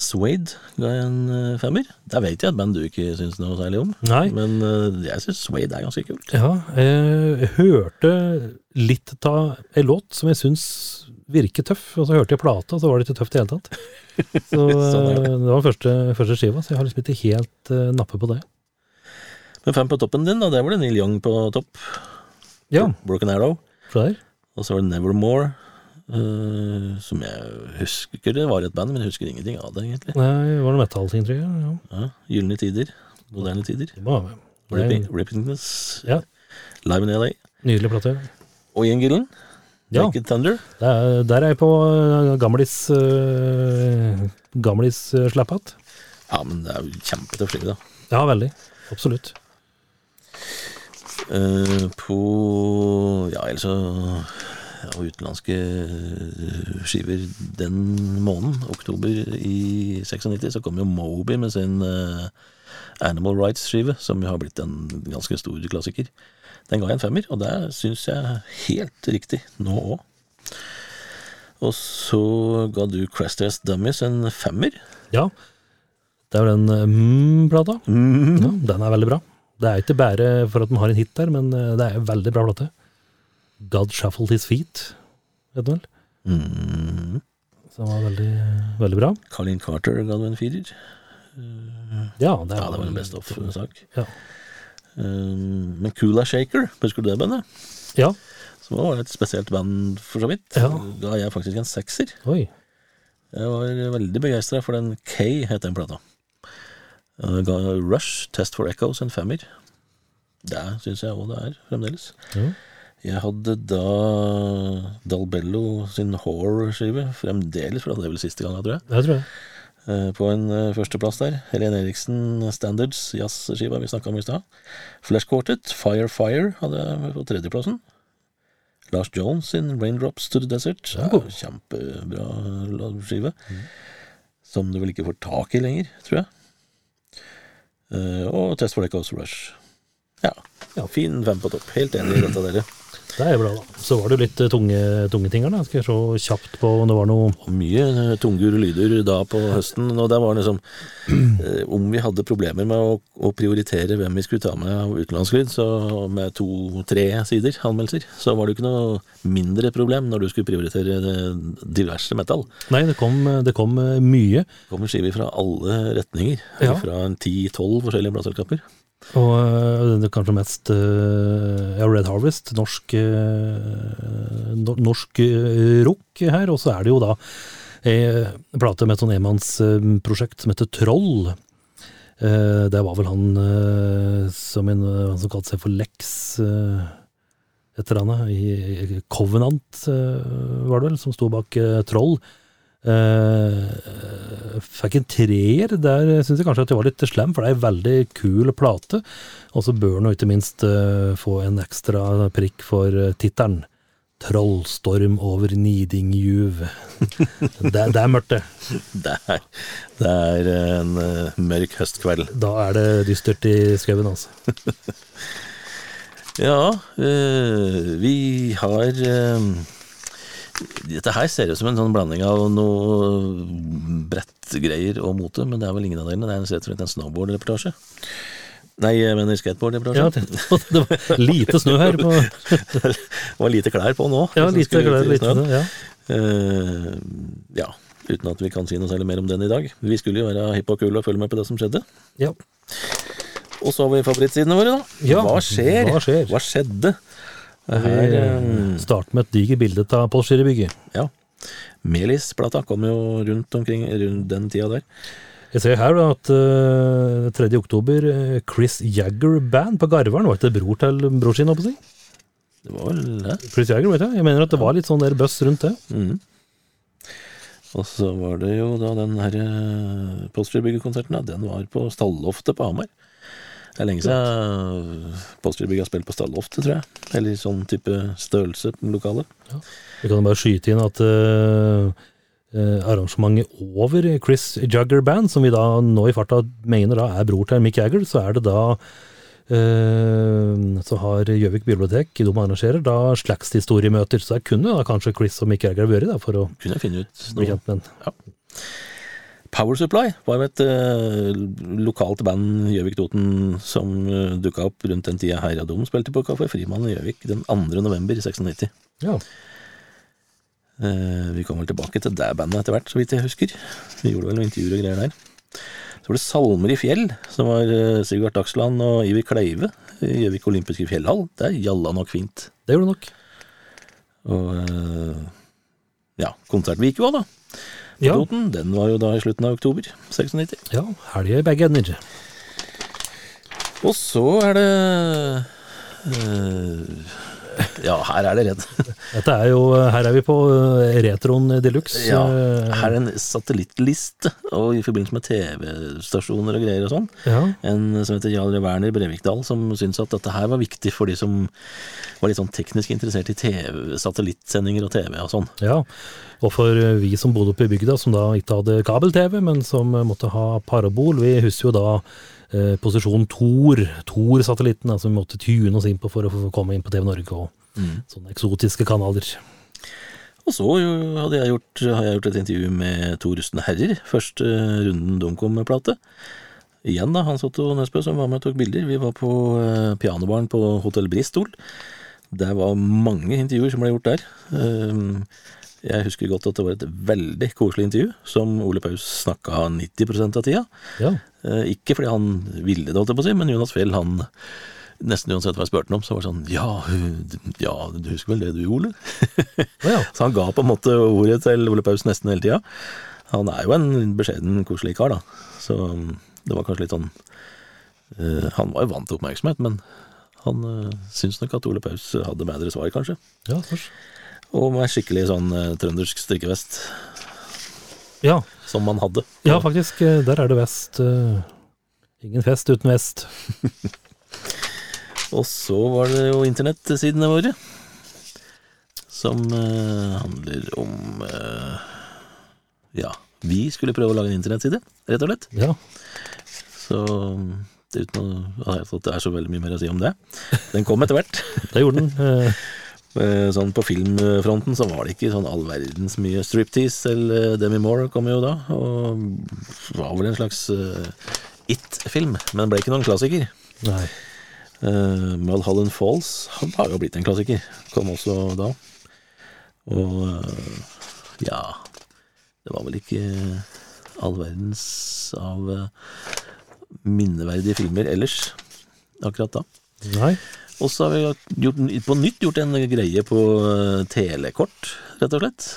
Suede ga jeg en eh, femmer. Der vet jeg et band du ikke syns noe særlig om, Nei. men eh, jeg syns Suede er ganske kult. Ja, jeg hørte litt av ei låt som jeg syns virker tøff, og så hørte jeg plata, og så var det ikke tøft i det hele tatt. Så Sånn er det. eh, det var første, første skiva, så jeg har liksom ikke helt uh, nappe på det. Men fem på toppen din, da, det var det Neil Young på topp. Ja, Broken Arrow. Og så var det Nevermore, eh, som jeg husker det var et band, men jeg husker ingenting av det, egentlig. Nei, det var noe metallting, tror jeg. Ja, Ja, Gylne tider. Moderne tider. er Rippingness. Ja. Live in LA. Nydelig plate. Og Ian Gillen. Ja. Naked Thunder. Det er, der er jeg på uh, gamlis uh, Gamlis uh, slappat. Ja, men det er jo kjempetøff skive, da. Ja, veldig. Absolutt. Uh, på Ja, ellers så ja, utenlandske eh, skiver den måneden, oktober i 96, så kom jo Moby med sin eh, Animal Rights-skive, som har blitt en ganske stor klassiker. Den ga jeg en femmer, og det syns jeg helt riktig nå òg. Og så ga du Crash Test Dummies en femmer. Ja. Det er jo den mm-plata. Mm. Ja, den er veldig bra. Det er ikke bare for at den har en hit der, men det er en veldig bra plate. God Shuffled His Feet, vet du vel? Mm. Som var veldig, veldig bra. Colin Carter ga du en firer. Ja, det, Ja, det var en best of-sak. Ja. Um, men Kula Shaker, husker du det bandet? ja. Som var et spesielt band, for så vidt. Ja. Ga jeg faktisk en sekser. Oi. Jeg var veldig begeistra for den K, het den plata. Jeg ga Rush, Test for Echoes, en femmer. Det syns jeg òg det er, fremdeles. Ja. Jeg hadde da Dalbello sin Horror-skive, fremdeles, for det er vel siste gang, tror jeg. Det tror jeg. Eh, På en eh, førsteplass der. Helene Eriksen Standards, jazzskiva vi snakka om i stad. Flash Quartet, Fire Fire, hadde jeg på tredjeplassen. Lars Jones sin Raindrops to the Desert. Ja, kjempebra skive. skive. Som du vel ikke får tak i lenger, tror jeg. Eh, og Test for Echoes Rush. Ja, ja, fin fem på topp. Helt enig i dette, dere. Det er bra, da. Så var det jo litt eh, tunge, tunge ting her, da. Skal vi se kjapt på om det var noe mye tungere lyder da på høsten, og det var liksom eh, Om vi hadde problemer med å, å prioritere hvem vi skulle ta med av utenlandslyd, så med to-tre sider anmeldelser, så var det jo ikke noe mindre problem når du skulle prioritere eh, diverse metal. Nei, det kom, det kom eh, mye. Det kommer skiver fra alle retninger, Ja. fra ti-tolv forskjellige plateselskaper. Og det det kanskje mest øh, ja, Red Harvest, norsk, øh, norsk rock her. Og så er det jo da ei plate med et sånn enmannsprosjekt som heter Troll. Eh, det var vel han som en, han som kalte seg for Lex et eller annet. I Covenant var det vel, som sto bak Troll. Uh, fikk en treer. Der syns jeg kanskje at jeg var litt slem, for det er en veldig kul plate. Og så bør den jo ikke minst uh, få en ekstra prikk for tittelen. 'Trollstorm over Nidingjuv'. det, det er mørkt, det. Det er, det er en uh, mørk høstkveld. Da er det dystert i skauen, altså. Ja, vi har Dette her ser ut som en sånn blanding av noe brettgreier og mote, men det er vel ingen av delene. Det er rett og slett en snowboard-reportasje. Nei, jeg mener skateboard-reportasje. Ja, det, var lite snø her. På, det var lite klær på nå. ja, lite klær, lite snø. Ja. Uh, ja, uten at vi kan si noe særlig mer om den i dag. Vi skulle jo være hippe og kule og følge med på det som skjedde. Ja. Og så har vi favorittsidene våre, da. Ja, hva skjer? hva skjer? Hva skjedde? Vi eh, eh, starter med et digert bilde av Postgirobygget. ja. Melis-plata kom jo rundt omkring rundt den tida der. Jeg ser her da at uh, 3. oktober, eh, Chris Jagger Band på Garveren, var ikke det bror til bror sin, holdt på å si? Det var vel det. Chris Jagger, vet jeg. Jeg mener at det var litt sånn der bøss rundt det. Mm. Og så var det jo da den her eh, Postgirobygget-konserten, da. Den var på Stalloftet på Hamar. Det er lenge siden Postgirobygg har spilt på Stalloftet, tror jeg. Eller sånn type størrelse på lokalet. Vi kan jo bare skyte inn at eh, arrangementet over Chris Jugger Band, som vi da nå i farta mener da er bror til Mick Jagger, så er det da eh, så har Gjøvik bibliotek, de arrangerer da slags historiemøter, Så jeg kunne da kanskje Chris og Mick Jagger vært da, for å Kunne finne ut bli kjent med den. Power Supply var et eh, lokalt band Gjøvik Toten som uh, dukka opp rundt den tida Herja Dom spilte på Kafé Frimann i Gjøvik den 2. november i 96. Ja. Eh, vi kom vel tilbake til det bandet etter hvert, så vidt jeg husker. Vi gjorde vel noen intervjuer og greier der. Så var det Salmer i fjell, som var eh, Sigvart Dagsland og Iver Kleive i Gjøvik olympiske fjellhall. Det er jalla nok fint. Det gjorde det nok. Og eh, ja, ikke var da. På Ja. Den var jo da i slutten av oktober 96. Ja, helg i begge ender. Og så er det eh, Ja, her er det redd. Dette er jo, her er vi på eh, retroen de luxe. Ja, eh, her er en satellittliste, og i forbindelse med TV-stasjoner og greier og sånn. Ja, En som heter Jarl Werner Brevikdal, som syntes at dette her var viktig for de som var litt sånn teknisk interessert i TV, satellittsendinger og TV og sånn. ja. Og for vi som bodde oppe i bygda, som da ikke hadde kabel-TV, men som måtte ha parabol, vi husker jo da eh, posisjon Tor, Tor-satellitten, som vi måtte tune oss inn på for å komme inn på TV Norge og sånne eksotiske kanaler. Og så hadde jeg gjort, har jeg gjort et intervju med to rustne herrer. Første runden de kom med plate. Igjen da, Hans Otto Nesbø som var med og tok bilder. Vi var på eh, pianobaren på Hotell Bristol. Det var mange intervjuer som ble gjort der. Um, jeg husker godt at det var et veldig koselig intervju, som Ole Paus snakka 90 av tida. Ja, Eh, ikke fordi han ville det, holdt jeg på å si, men Jonas Fjell, han Nesten uansett hva jeg spurte om, så var det sånn Ja, ja, du husker vel det du gjorde? Ja. Så han ga på en måte ordet til Ole Paus nesten hele tida. Han er jo en beskjeden, koselig kar, da. Så um, det var kanskje litt sånn uh, Han var jo vant til oppmerksomhet, men han uh, syns nok at Ole Paus hadde bedre svar, kanskje. ja, spørs. Og med skikkelig sånn eh, trøndersk strikkevest, Ja, som man hadde. ja, faktisk, eh, der er det vest. eh, Ingen fest uten vest. Og så var det jo internettsidene våre, som handler om Ja, vi skulle prøve å lage en internettside, rett og slett. Ja, Så uten å at det er så veldig mye mer å si om det. Den kom etter hvert. det gjorde den. eh, Eh, Sånn på filmfronten så var det ikke sånn all verdens mye striptease. Eller Demi Moore kom jo da, og var vel en slags uh, it-film, men ble ikke noen klassiker. Nei. Uh, Mulholland Falls han har jo blitt en klassiker. Kom også da. Og uh, ja Det var vel ikke all verdens av eh, minneverdige filmer ellers akkurat da. Nei. Og så har vi gjort, på nytt gjort en greie på eh, telekort, rett og slett.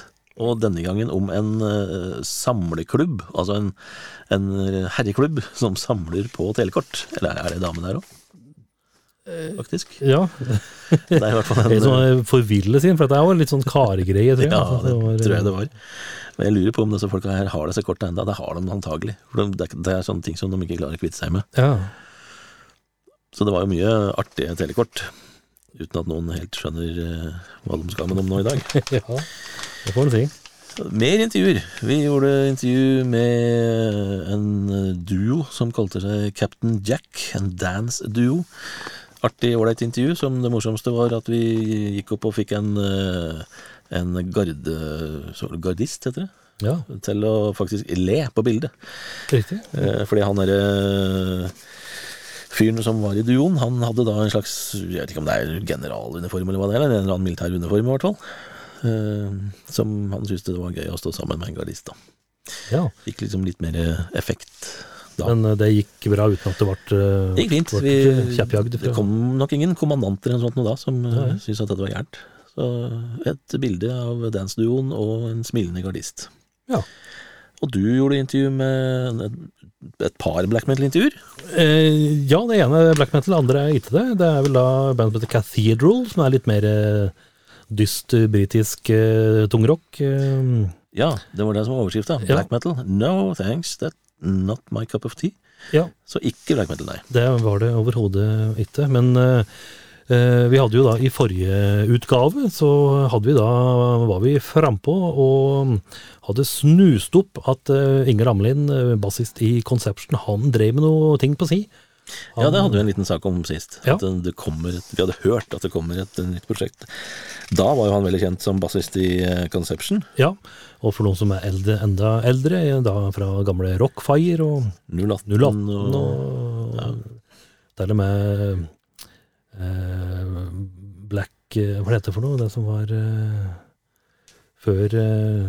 Og denne gangen om en eh, samleklubb, altså en, en herreklubb som samler på telekort. Eller er det dame der òg? Faktisk. Ja, Det er i hvert fall det er en sånn forvillelse sin, for dette er jo litt sånn karegreie, tror jeg. Ja, det, det var, tror jeg det var. Men jeg lurer på om disse folka her har disse kortene enda. Det har de antagelig. For det det er sånne ting som de ikke klarer å kvitte seg med. Ja. Så det var jo mye artige telekort. Uten at noen helt skjønner eh, hva de skal med dem nå i dag. ja, det får du si. Mer intervjuer. Vi gjorde intervju med en duo som kalte seg Captain Jack, en dance-duo. Artig, ålreit intervju, som det morsomste var at vi gikk opp og fikk en, eh, en garde, gardist, heter det, Ja, til å faktisk le på bildet. riktig. Eh, Fordi han derre fyren som var i duoen, han hadde da en slags Jeg vet ikke om det er generaluniform eller hva det er, eller en eller annen militær uniform i hvert fall. Eh, Som han syntes det var gøy å stå sammen med en gardist, da. Ja, Fikk liksom litt mer effekt da. men eh, det gikk bra uten at det ble, eh, det gikk fint. Vi, det kom nok ingen kommandanter eller noe sånt da, som uh, syntes at dette var gærent. Så et bilde av dance-duoen og en smilende gardist. Ja. Og du gjorde intervju med et, par black metal-intervjuer. Eh, ja, det ene er black metal, det andre er ikke det. Det er vel da bandet som heter Cathedral, som er litt mer eh, dyst britisk eh, tungrock. Eh, Ja, det var det som var overskrifta. Ja. Black metal. No thanks, that's not my cup of tea. Ja, Så ikke black metal, nei. det var det overhodet ikke. Men eh, eh, vi hadde jo da i forrige utgave, så hadde vi da, var vi frampå og hadde snust opp at eh, Inger Amlin, eh, bassist i Conception, han drev med noe ting på si. Ja, det hadde vi en liten sak om sist. Ja. Det- det kommer et, vi hadde hørt at det kommer et, eh, nytt prosjekt. Da var jo han veldig kjent som bassist i eh, Conception. Ja, og for noen som er eldre, enda eldre, da fra gamle Rockfire og 018, 018 og og til og med eh, Black eh, Hva heter det for noe? Det som var eh, før eh,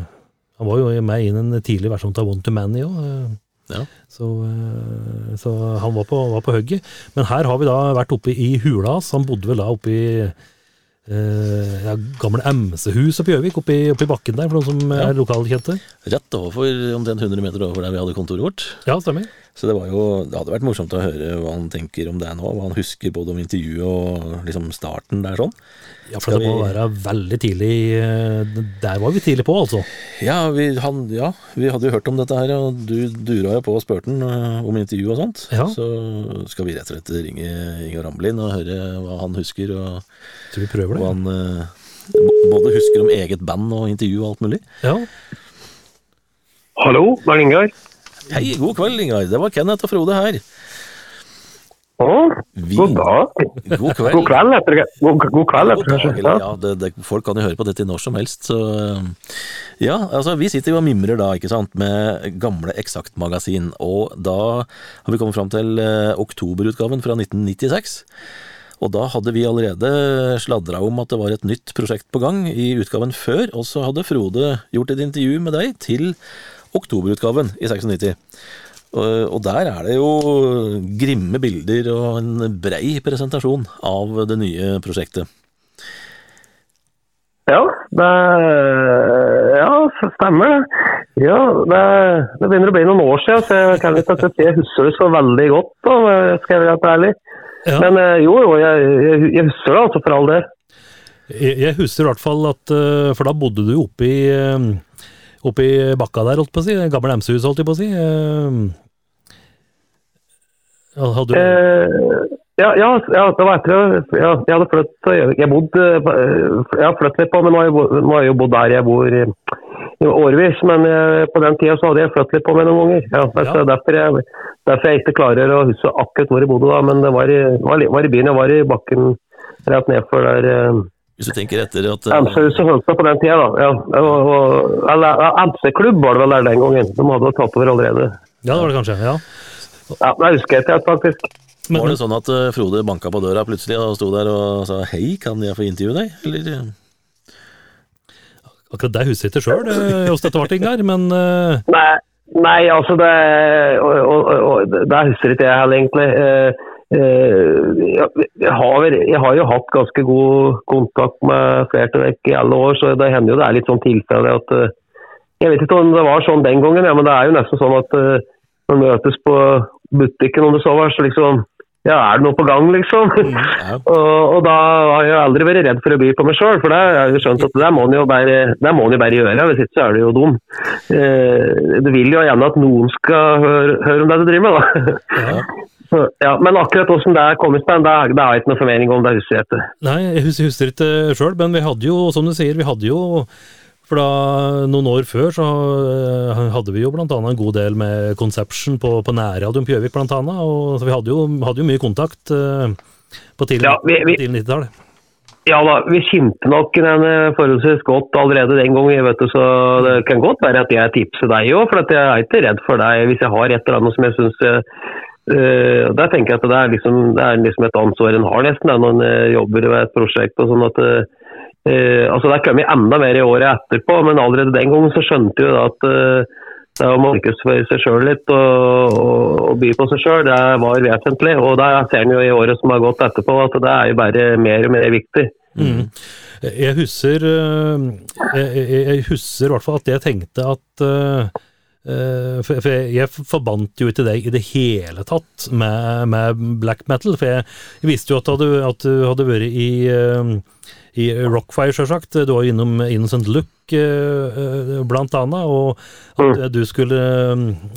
Han var jo med inn en tidlig versjon av One to Many òg. Ja. Så, eh, så han var på, var på hugget. Men her har vi da vært oppe i hula hans. Han bodde vel da oppe i eh, ja, gamle MC-hus oppe i Gjøvik, oppe, oppe i bakken der, for noen som Ja. er lokalkjente. Rett overfor, omtrent 100 meter overfor der vi hadde kontoret vårt. Ja, stemmer. Så det var jo, det hadde vært morsomt å høre hva han tenker om det nå, hva han husker både om intervjuet og liksom starten der sånn. Ja, for Skal det må vi- være veldig tidlig eh, Der var vi tidlig på, altså. Ja vi, han, ja, vi hadde jo hørt om dette her, og du dura jo på og spurte han øh, om intervju og sånt. Ja. Så skal vi rett og slett ringe Ingar Ramlin og høre hva han husker, og Tror vi prøver det. hva han øh, både husker om eget band og intervju og alt mulig. Ja, Hallo, det er Ingar. Hei, god kveld, Ingar. Det var Kenneth og Frode her. Å, Vi- god dag. God kveld. God kveld, etter. God, god kveld, God dag, Ja. det, det, folk kan jo høre på dette når som helst, så Ja, altså, vi sitter jo og mimrer da, ikke sant, med gamle Eksakt-magasin, og da har vi kommet fram til øh, oktoberutgaven fra 1996. Og da hadde vi allerede sladra om at det var et nytt prosjekt på gang i utgaven før, og så hadde Frode gjort et intervju med deg til oktoberutgaven i 96. Og der er det jo grimme bilder og en brei presentasjon av det nye prosjektet. Ja, det Ja, stemmer det. Ja, det, det begynner å bli noen år siden, så jeg kan ikke si jeg husker det så veldig godt, da, skal jeg være helt ærlig. Ja. Men eh, jo, jo, jeg, jeg, jeg husker det altså for all del. jeg, jeg husker i hvert fall at eh, For da bodde du oppe i eh, Oppe i bakka der, holdt på å si. Gamle MC-hus, holdt jeg på å si. Eh, Hadde du Eh, ja, ja, ja, det var etter ja, jeg hadde flyttet Jeg bodde Jeg har flyttet litt på, men nå har jeg, bo- nå har jeg jo bodd der jeg bor i, årevis. Men jeg, på den tida så hadde jeg flyttet litt på meg noen ganger. Ja, er Ja. derfor, jeg, derfor jeg ikke klarer å huske akkurat hvor jeg bodde da. Men det var i, var, var i byen. Jeg var i bakken rett nedfor der eh, Hvis du tenker etter at eh, MC-huset holdt seg på den tida, da. Ja, eller MC-klubb var det vel der den gangen. De hadde tatt over allerede. Ja, det var det kanskje. ja. Ja, Det husker jeg ikke helt, faktisk. Men, Var det sånn at eh, Frode banka på døra plutselig og sto der og sa 'hei, kan jeg få intervjue deg', eller? eh, akkurat det husker jeg ikke sjøl, hvordan dette ble, Ingar. Men eh, Nei, nei altså det og, og, og, Det husker ikke jeg heller, egentlig. Eh, jeg, har, jeg har jo hatt ganske god kontakt med flere av dere i alle år, så det hender jo det er litt sånn tilfelle at eh, Jeg vet ikke om det var sånn den gangen, ja, men det er jo nesten sånn at eh, når vi møtes på butikken om det så var, så liksom Ja, er det noe på gang, liksom? Ja. Og, og da har jeg aldri vært redd for å by på meg sjøl, for det har jeg skjønt at det må en jo bare, bare gjøre, hvis ikke så er du jo dum. Eh, det vil jo gjerne at noen skal høre, høre om det du driver med, da. Ja. Så, ja, men akkurat hvordan det er kommet seg, det, det har jeg ikke noe formening om, det husker jeg ikke. Nei, jeg husker, husker ikke sjøl, men vi hadde jo, som du sier, vi hadde jo For da, noen år før så eh, hadde vi jo annet en god del med Conception på, på nærradioen på Gjøvik. Og, så vi hadde jo, hadde jo mye kontakt uh, på tidlig, Ja, vi- vi- tidlig 90-tall. Ja da, vi kjente nok den eh, forholdsvis godt allerede den gangen, vet du, så det kan godt være at jeg tipser deg òg, for at jeg er ikke redd for deg hvis jeg har et eller annet som jeg syns Uh, der tenker jeg at det er liksom, det er liksom et ansvar en har nesten når en jobber ved et prosjekt. og sånn at eh, altså Det kom enda mer i året etterpå, men allerede den gangen så skjønte vi at eh, det å markedsføre seg sjøl litt og, og, og by på seg sjøl, det var vesentlig. Og det ser en jo i året som har gått etterpå, at det er jo bare mer og mer viktig. Mm. Jeg husker eh, jeg, jeg- husker i hvert fall at jeg tenkte at for, jeg, jeg forbandt jo ikke deg i det hele tatt med, med black metal, for jeg, jeg visste jo at du at du hadde vært i, i Rockfire, sjølsagt. Du var jo innom Innocent Look, eh, eh, blant annet. Og at du skulle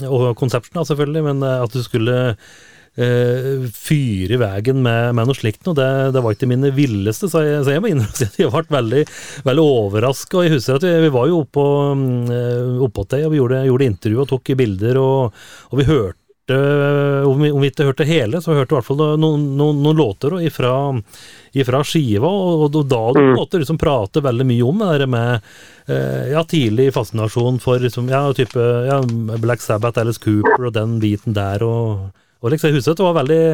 Og Conception, selvfølgelig, men at du skulle eh, fyre i veien med, med noe slikt noe. Det, det, var ikke mine villeste, så jeg, så jeg må innrømme at jeg ble veldig, veldig overraska. Jeg husker at vi, vi var jo oppå opp deg, og vi gjorde, gjorde intervju og tok bilder, og, og vi hørte om vi, om vi, ikke hørte hele, så hørte vi i hvert fall noen, noen, noen låter ifra, ifra skiva, og, og, da du mm. måtte liksom prate veldig mye om det der med eh, ja, tidlig fascinasjon for liksom, ja, type ja, Black Sabbath, Alice Cooper og den biten der. og og liksom, jeg husker at det var veldig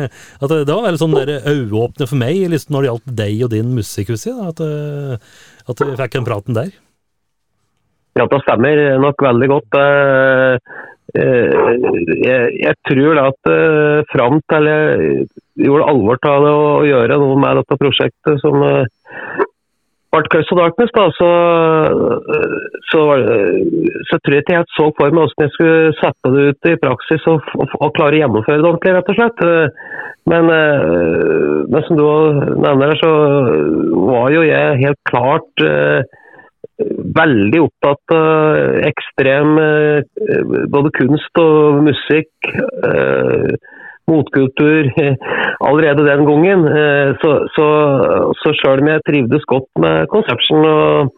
at det, var veldig sånn øyeåpne for meg liksom, når det gjaldt deg og din musikk, at, eh, at vi fikk den praten der. Ja, det stemmer nok veldig godt. Eh, jeg, jeg tror at fram til jeg gjorde alvor av det å gjøre noe med dette prosjektet som ble Curse of Darkness, da, så, så, så, tror jeg ikke jeg så for meg hvordan jeg skulle sette det ut i praksis og, og, og klare å gjennomføre det ordentlig, rett og slett. Men, men som du nevner, så var jo jeg helt klart veldig opptatt av ekstrem både kunst og musikk motkultur allerede den gangen. Eh, så, så, så selv om jeg trivdes godt med Conception og,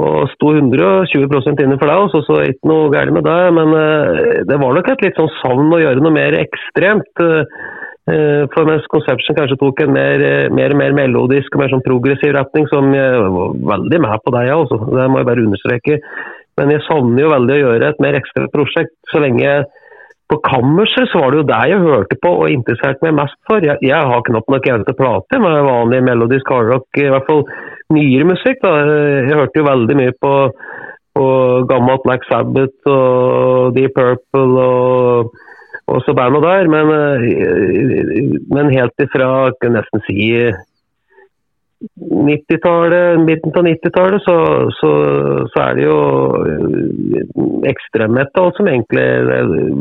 og sto 120% inne for deg, så, så ikke noe galt med det. Men eh, det var nok et litt sånn savn å gjøre noe mer ekstremt. Eh, for mens Conception kanskje tok en mer, mer, mer melodisk og mer sånn progressiv retning, som jeg var veldig med på deg, altså. det må jeg bare understreke. Men jeg savner jo veldig å gjøre et mer ekstra prosjekt, så lenge på kammerset så var det jo det jeg hørte på og interesserte meg mest for. Jeg, jeg har knapt nok eneste plate med vanlig melodisk hardrock, i hvert fall nyere musikk. da. Jeg hørte jo veldig mye på, på gammelt Black Sabbath og Deep Purple og, og så bandet der. Men, men helt ifra, kan jeg nesten si 90-tallet, midten av 90-tallet, så, så, så, er det jo eh, ekstremmetal som egentlig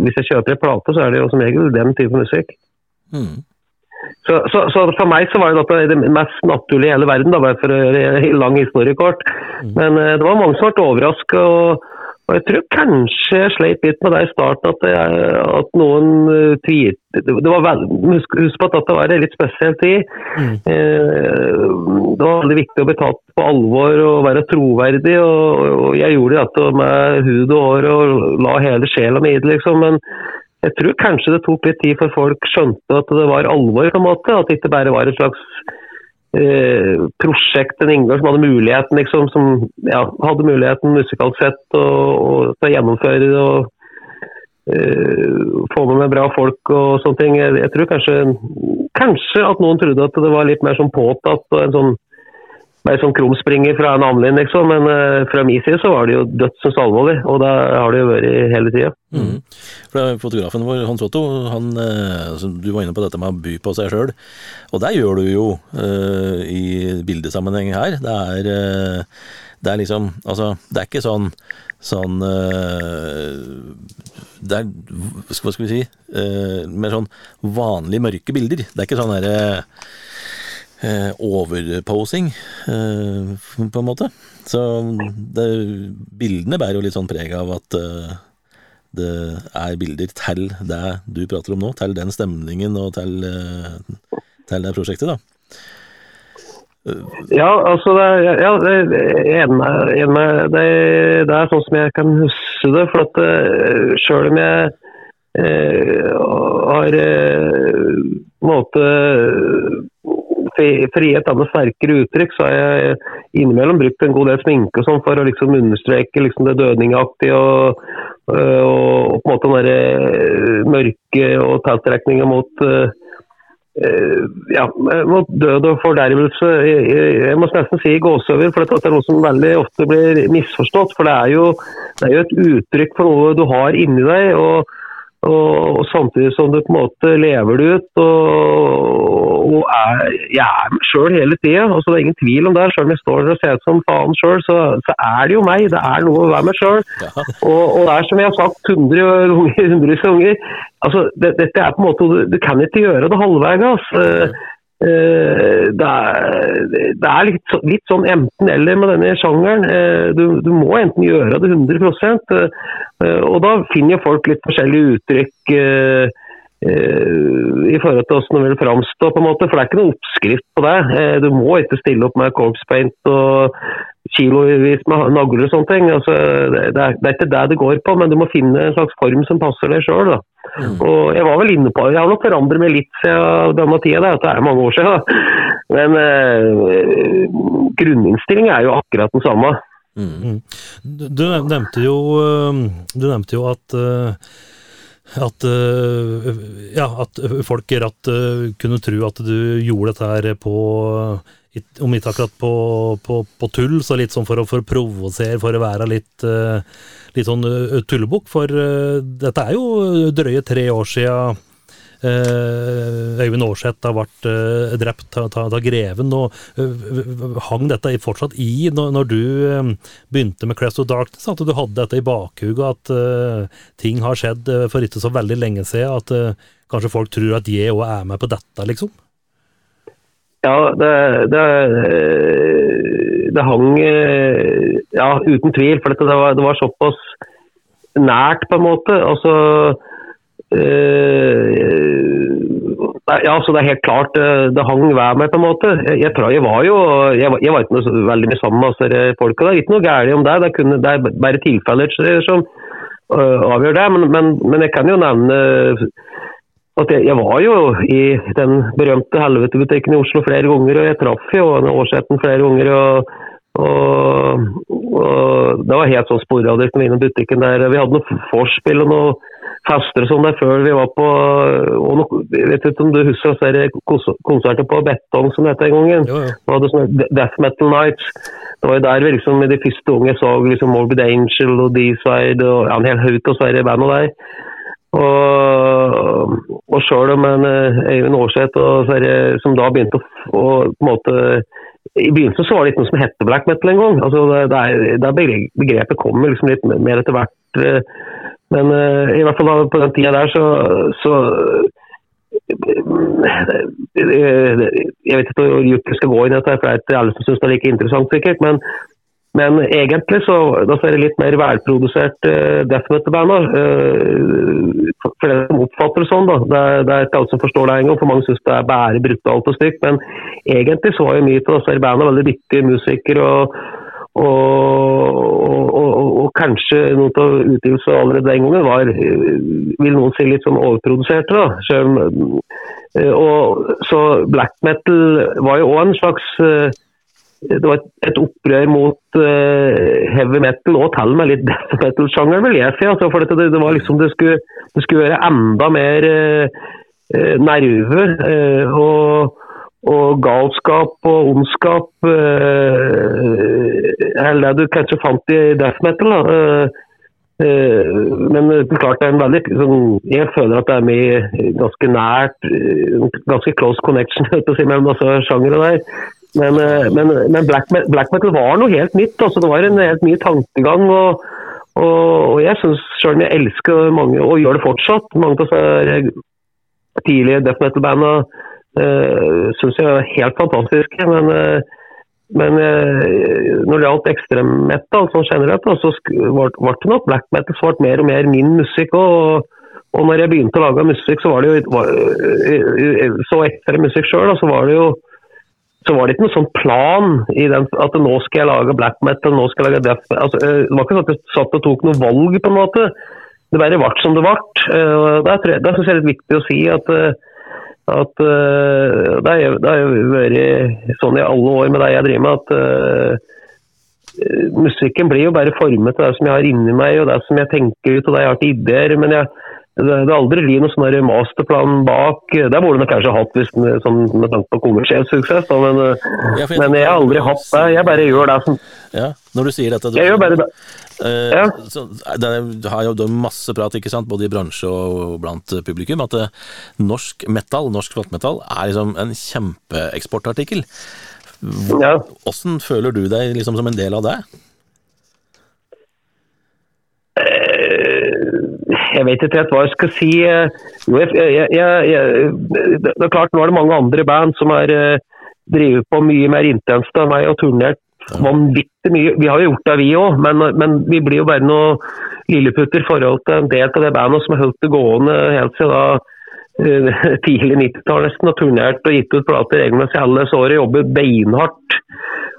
Hvis jeg kjøper en plate, så er det jo som regel den type musikk. Mm. Så, så, så, for meg så var det det mest naturlige i hele verden, da, bare for å gjøre en lang historiekort. Mm. Men uh, det var mange som ble overraska. Og, og jeg tror kanskje jeg sleit litt med det i starten, at, jeg, at noen tviet det var vel, husk, husk, på at dette var en litt spesiell tid. Mm. Eh, det var veldig viktig å bli tatt på alvor og være troverdig. og, og Jeg gjorde dette med hud og hår og la hele sjela mi i det, liksom. Men jeg tror kanskje det tok litt tid før folk skjønte at det var alvor. på en måte, At det ikke bare var et slags eh, prosjekt, en inngang som hadde muligheten liksom, som ja, hadde muligheten musikalsk sett å gjennomføre det. og uh, få med meg bra folk og sånne ting. Jeg, jeg, tror kanskje, kanskje at noen trodde at det var litt mer sånn påtatt og en sånn mer som krumspringer fra en annen liksom. Men uh, fra min side så var det jo dødsens alvorlig, og det har det jo vært hele tida. Mm. Fotografen vår, Hans Otto, han, uh, du var inne på dette med å by på seg sjøl. Og det gjør du jo uh, i bildesammenheng her. Det er, det er liksom Altså, det er ikke sånn sånn Det er Hva skal vi si Mer sånn vanlig mørke bilder. Det er ikke sånn derre eh, overposing, eh, på en måte. Så det, bildene bærer jo litt sånn preg av at eh, det er bilder til det du prater om nå, til den stemningen og til, eh, til det prosjektet, da. Ja, altså det, ja, det, en, en, det, det, er sånn som jeg kan huske det. For at uh, sjøl om jeg eh, har en måte for av gi sterkere uttrykk, så har jeg innimellom brukt en god del sminke og sånn for å liksom understreke liksom det dødningaktige og, øh, og, på en måte den øh, mørke og tiltrekninga mot uh, ja, mot død og fordervelse. Jeg, må nesten si gåsehud, for dette er noe som veldig ofte blir misforstått. For det er jo, det er jo et uttrykk for noe du har inni deg. og, og, samtidig som du på en måte lever det ut. Og, og er, jeg er meg sjøl hele tida. Altså, det er ingen tvil om det. Sjøl om jeg står der og ser ut som faen sjøl, så, så, er det jo meg. Det er noe å være meg sjøl. Og, og, det er som jeg har sagt hundre hundrevis av ganger. Altså, det, dette er på en måte, Du kan ikke gjøre det halvveis. Altså. det er, det er litt, litt sånn enten-eller med denne sjangeren. Eh, Du, du må enten gjøre det 100 eh, og da finner folk litt forskjellige uttrykk i forhold til hvordan det vil framstå, på en måte. For det er ikke noen oppskrift på det. Eh, Du må ikke stille opp med corpse paint og kilovis med nagler og sånne ting. Altså, det, det, er, det er ikke det det går på, men du må finne en slags form som passer deg sjøl. Og jeg var vel inne på Jeg har nok forandret meg litt siden denne tida, det, det er mange år siden. Men eh, grunninnstillinga er jo akkurat den samme. Du du nevnte jo, øh, du nevnte jo at øh, at, øh, ja, at folk ratt øh, kunne tro at du gjorde dette her på Om ikke akkurat på, på, på tull, så litt sånn for å, for å provosere, for å være litt, øh, litt sånn tullebukk. For dette er jo drøye tre år sia Eh, Øyvind Aarseth har vært eh, drept av, greven. og eh, Hang dette fortsatt i når, du eh, begynte med Crest of Darkness? At du hadde dette i bakhuget, at eh, ting har skjedd eh, for ikke så veldig lenge siden? At eh, kanskje folk tror at jeg òg er med på dette, liksom? Ja, det, det, det hang eh, Ja, uten tvil. For det, var, det var såpass nært, på en måte. Altså eh, Ja, så det er helt klart eh, det hang ved meg, på en måte. Jeg, jeg, jeg var jo Jeg, jeg var ikke noe veldig mye sammen med disse folka. Det er ikke noe galt om det. Det, kunne, det er bare tilfeller som uh, avgjør det. Men, men, men jeg kan jo nevne at jeg, jeg var jo i den berømte helvetebutikken i Oslo flere ganger, og jeg traff jo denne årsetten flere ganger. og, og, og Det var helt sånn sporadisk innom butikken der. Vi hadde noe vorspiel og noe fester som der før vi var på og noe, Jeg vet ikke om du husker kons- konserter på Betong som det het den gangen? Jo. Vi hadde sånne Death Metal Nights. Det var jo der vi liksom, de første unge så liksom Morbid Angel og D-Side og ja, en hel haug av disse bandene der. Og, og sjøl om en eh, Øyvind Aarseth og er det- som da begynte å, å på en måte I begynnelsen så var det ikke noe som hette black metal engang. Altså, det, det, er- det begrepet kommer liksom litt mer etter hvert. Eh, Men uh, i hvert fall på den tida der så, så jeg vet ikke hvor dypt jeg skal gå inn i dette, for det er ikke alle som syns det er like interessant, sikkert. Men, men egentlig så er det litt mer velprodusert uh, death metal-band. Uh, for for det som oppfatter det sånn, da. Det er, det er ikke alle som forstår det engang, for mange syns det er bare brutalt og stygt. Men egentlig så var jo mye av disse bandene veldig dyktige musikere. og, og, og, kanskje noen av utgivelsene allerede den gangen var eh, vil noen si litt sånn overproduserte. da. Selv, eh, og, så black metal var jo òg en slags eh, det var et, opprør mot heavy metal, og til og med litt death metal-sjangeren, vil jeg si. Altså, for det, det var liksom, det skulle, det skulle være enda mer nerve. og og galskap og ondskap eh, Eller det du kanskje fant i death metal. Da. Eh, eh, men klart det er en veldig sånn, Jeg føler at det er mye ganske nært eh, Ganske close connection si, mellom disse sjangrene der. Men, eh, men, men black, black metal var noe helt nytt. Altså, det var en helt ny tankegang. og og, og jeg syns selv om jeg elsker mange, og gjør det fortsatt, mange av disse tidlige death metal-banda uh, syns jeg er helt fantastiske. Men, uh, men uh, når det gjaldt ekstrem metal sånn generelt, så ble det nok black metal som ble mer og mer min musikk. Og, og når jeg begynte å lage musikk, så var det jo var, eh, eh, så ekstrem musikk sjøl, så var det jo så var det ikke noen sånn plan i den, at nå skal jeg lage black metal, nå skal jeg lage death. Altså, eh, det var ikke sånn at jeg satt og tok noe valg, på en måte. Det bare ble som det ble. Eh, jeg- der syns jeg det er litt viktig å si at, eh, at uh, det jo- det har jo vært sånn i alle år med det jeg driver med, at eh, musikken blir jo bare formet til det som jeg har inni meg, og det som jeg tenker ut, og det jeg har til ideer. men jeg det det aldri blir noen sånn masterplan bak. Det burde du kanskje hatt hvis, sånn, med tanke på kommersiell suksess, da, men, eh, Ja, jeg- men jeg har aldri hatt det. Jeg bare gjør det som Ja, når du sier dette du, Jeg gjør bare det. Eh, Ja. så, det har jo masse prat ikke sant, både i bransje og blant publikum, at eh, norsk metal, norsk flottmetall, er liksom en kjempeeksportartikkel. Ja. Åssen føler du deg liksom som en del av det? Eh, jeg vet ikke helt hva jeg skal si. eh, Jo, jeg, jeg, det er klart, nå er det mange andre band som har eh, drevet på mye mer intenst enn meg og turnert vanvittig mye. Vi har jo gjort det, vi òg, men, men vi blir jo bare noe lilleputter i forhold til en del av det bandet som har holdt det gående helt siden da eh, tidlig 90-tall nesten, og turnert og gitt ut plater regelmessig alle årene, jobber beinhardt.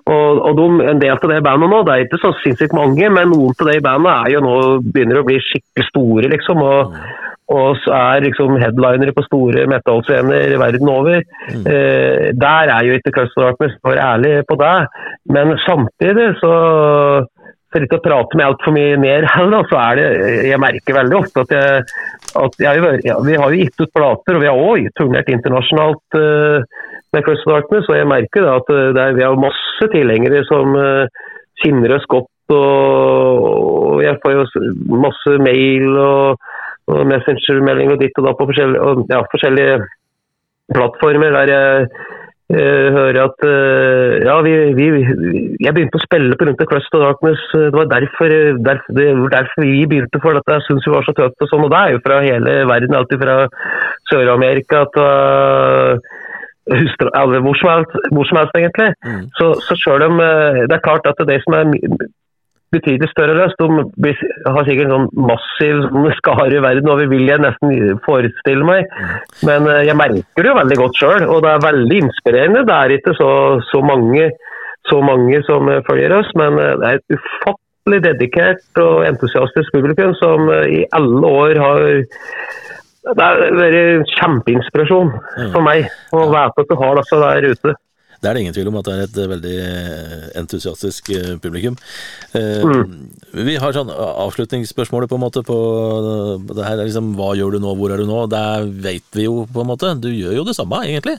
Og, og de, En del av det bandet nå, det er ikke så sinnssykt mange, men noen av de bandene er jo nå begynner å bli skikkelig store, liksom. og og så er liksom headlinere på store metallscener verden over. Eh, der er jo ikke Customer Darkness, for ærlig på det. Men samtidig så for ikke å prate med altfor mye mer heller, så er det Jeg merker veldig ofte at, jeg, at jeg, ja, vi har jo gitt ut plater, og vi har òg turnert internasjonalt eh, med Customer Darkness, og jeg merker at eh, er, vi har masse tilhengere som uh, kinner oss godt. Og, jeg får jo masse mail og, og messengermelding og ditt og da på forskjellige, ja, forskjellige plattformer der jeg eh, hører at eh, ja, vi, vi, jeg begynte å spille på rundt The Crust of Darkness. Det var derfor, derfor, det var derfor vi begynte, for dette jeg syntes vi var så tøft. Og sånn, og det er jo fra hele verden, alltid fra Sør-Amerika til Hustra, eller hvor som helst, hvor som helst egentlig. Så, så selv om eh, det er klart at det de som er betydelig større løs, de har sikkert en sånn massiv sånn skare i verden over, vil jeg nesten forestille meg. Men eh, jeg merker det jo veldig godt sjøl, og det er veldig inspirerende. Det er ikke så, så, mange, så mange som eh, følger oss, men det er et ufattelig dedikert og entusiastisk publikum som i alle år har det har vært kjempeinspirasjon for meg å vite at du har disse der ute. Det er det ingen tvil om at det er et eh, veldig eh, entusiastisk eh, publikum. Mm. Vi har sånn avslutningsspørsmålet på en måte på det her er liksom hva gjør du nå, hvor er du nå? Det vet vi jo på en måte. Du gjør jo det samme, egentlig.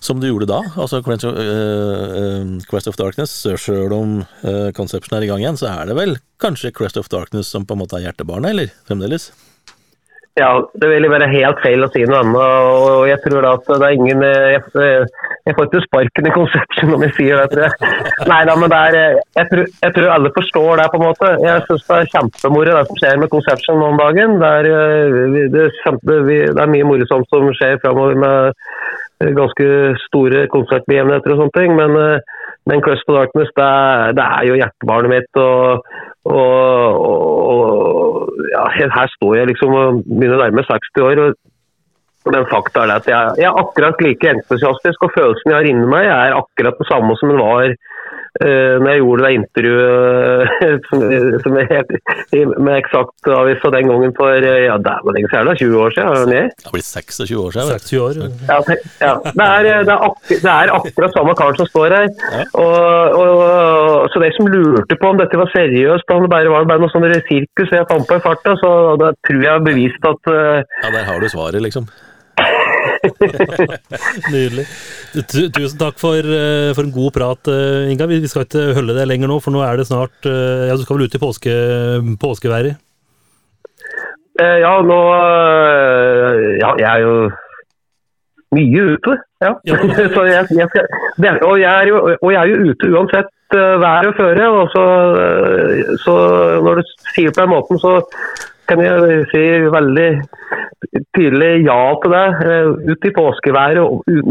Som du gjorde da. Altså Quest of, eh, Quest of Darkness, sjøl om eh, Conception er i gang igjen, så er det vel kanskje Quest of Darkness som på en måte er hjertebarnet, eller? Fremdeles? Ja, det vil være helt feil å si noe annet. og Jeg tror da at det er ingen eh, Jeg, jeg får ikke sparken i Conception om jeg sier det, tror jeg. Nei da, men det er, eh, jeg, tror, jeg tror alle forstår det, på en måte. Jeg syns det er kjempemoro det som skjer med Conception nå om dagen. Det er, eh, det er, kjempe, det er mye morosomt som skjer framover med eh, ganske store konsertbegivenheter og sånne ting. Men, eh, men for Darkness, det det er jo hjertebarnet mitt. og og, og, ja, her står jeg liksom og begynner å nærme 60 år. og men fakta er at jeg, jeg er akkurat like entusiastisk, og følelsen jeg har inni meg, er akkurat det samme som den var uh, når jeg gjorde det intervjuet som, som jeg, med Eksakt avisa den gangen for eh, ja, det er lenge siden, det er 20 år siden. er det? Det blitt 26 år siden. 26 år. Ja, ja. Det, er, det, er ak det er akkurat samme karen som står her. Og, og, så de som lurte på om dette var seriøst, om det bare var bare noe sånn sirkus jeg fant på i farta, så da tror jeg bevist at uh, Ja, der har du svaret, liksom. Nydelig. Tusen takk for, eh, for en god prat, eh, Inga. Vi skal ikke holde det lenger nå, for nå er det snart eh, Ja, du skal vel ut i påske, påskeværet? eh, Ja, nå Ja, jeg er jo mye ute. Ja. Ja. så jeg, jeg, skal- det, og, jeg er jo, og jeg er jo ute uansett uh, vær og føre. Og så, så når du sier det på den måten, så kan jeg si veldig tydelig ja til det. eh, ut i påskeværet,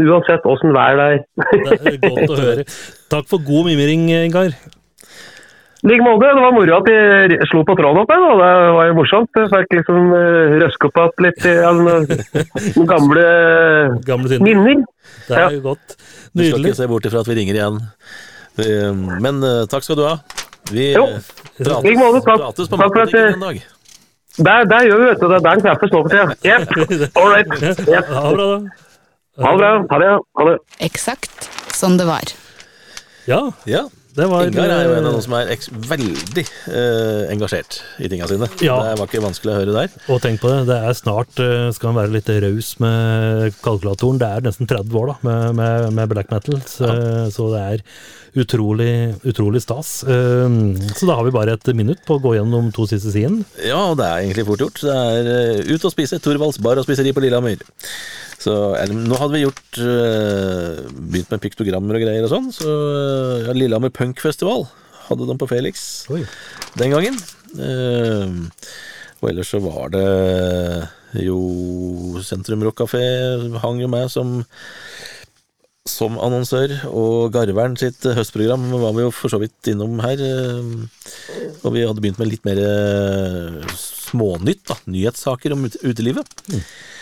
uansett åssen vær det er. Det er godt å høre. Takk for god mimring, Ingar. I like måte. Det var moro at de slo på tråden oppe. Da. Det var jo morsomt. Jeg fikk liksom uh, røske opp igjen litt i alle noen gamle Gamle minner. Det er jo godt. Nydelig. Du skal ikke se bort ifra at vi ringer igjen. Men eh, takk skal du ha. Vi Jo. eh, prates, like prates på matbutikken en dag. Der, der gjør vi vet du. Det er der den treffes nå for tida. Yep. All right. Yep. Ha det bra, da. Ha det bra. Ha det. Ha det. Eksakt som det var. Ja, Ja. Det var Ingar er jo en av noen som er veldig eh, engasjert i tinga sine. Ja. Det var ikke vanskelig å høre der. Og tenk på det, det er snart eh, Skal han være litt raus med kalkulatoren. Det er nesten 30 år da med, med, med black metal, så, så det er utrolig, utrolig stas. Um, Så da har vi bare et minutt på å gå gjennom to siste sidene. Ja, og det er egentlig fort gjort. Det er eh, ut og spise. Thorvalds bar og spiseri på Lillehammer. Så eller, nå hadde vi gjort eh, begynt med piktogrammer og greier og sånn. Så eh, ja, Lillehammer Punkfestival hadde de på Felix Oi. den gangen. Uh, Og ellers så var det jo Sentrum Rock Café hang jo med som som annonsør, og Garvern sitt høstprogram var vi jo for så vidt innom her. Og vi hadde begynt med litt mer smånytt, da. Nyhetssaker om utelivet. utelivet.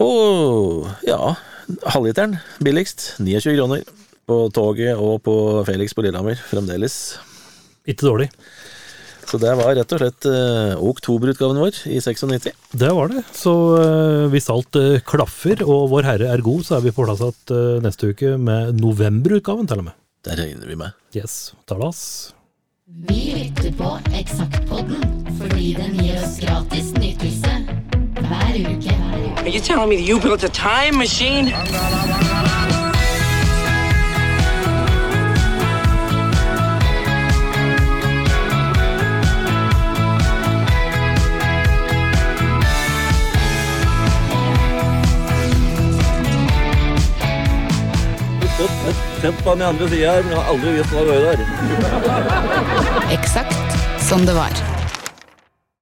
Og ja, halvliteren billigst. 29 kroner. På toget og på Felix på Lillehammer fremdeles. Ikke dårlig. Så det var rett og slett uh, oktoberutgaven vår i 96. Det var det. Så uh, hvis alt uh, klaffer og Vår Herre er god, så er vi på plass igjen neste uke med novemberutgaven, til og med. Det regner vi med. Yes. Talas. Vi lytter på Eksaktpodden fordi den gir oss gratis nytelse. Hver uke. Are you telling me that you built a time machine? Sett på den andre sida her, men jeg har aldri visst hva det var der. Eksakt som det var.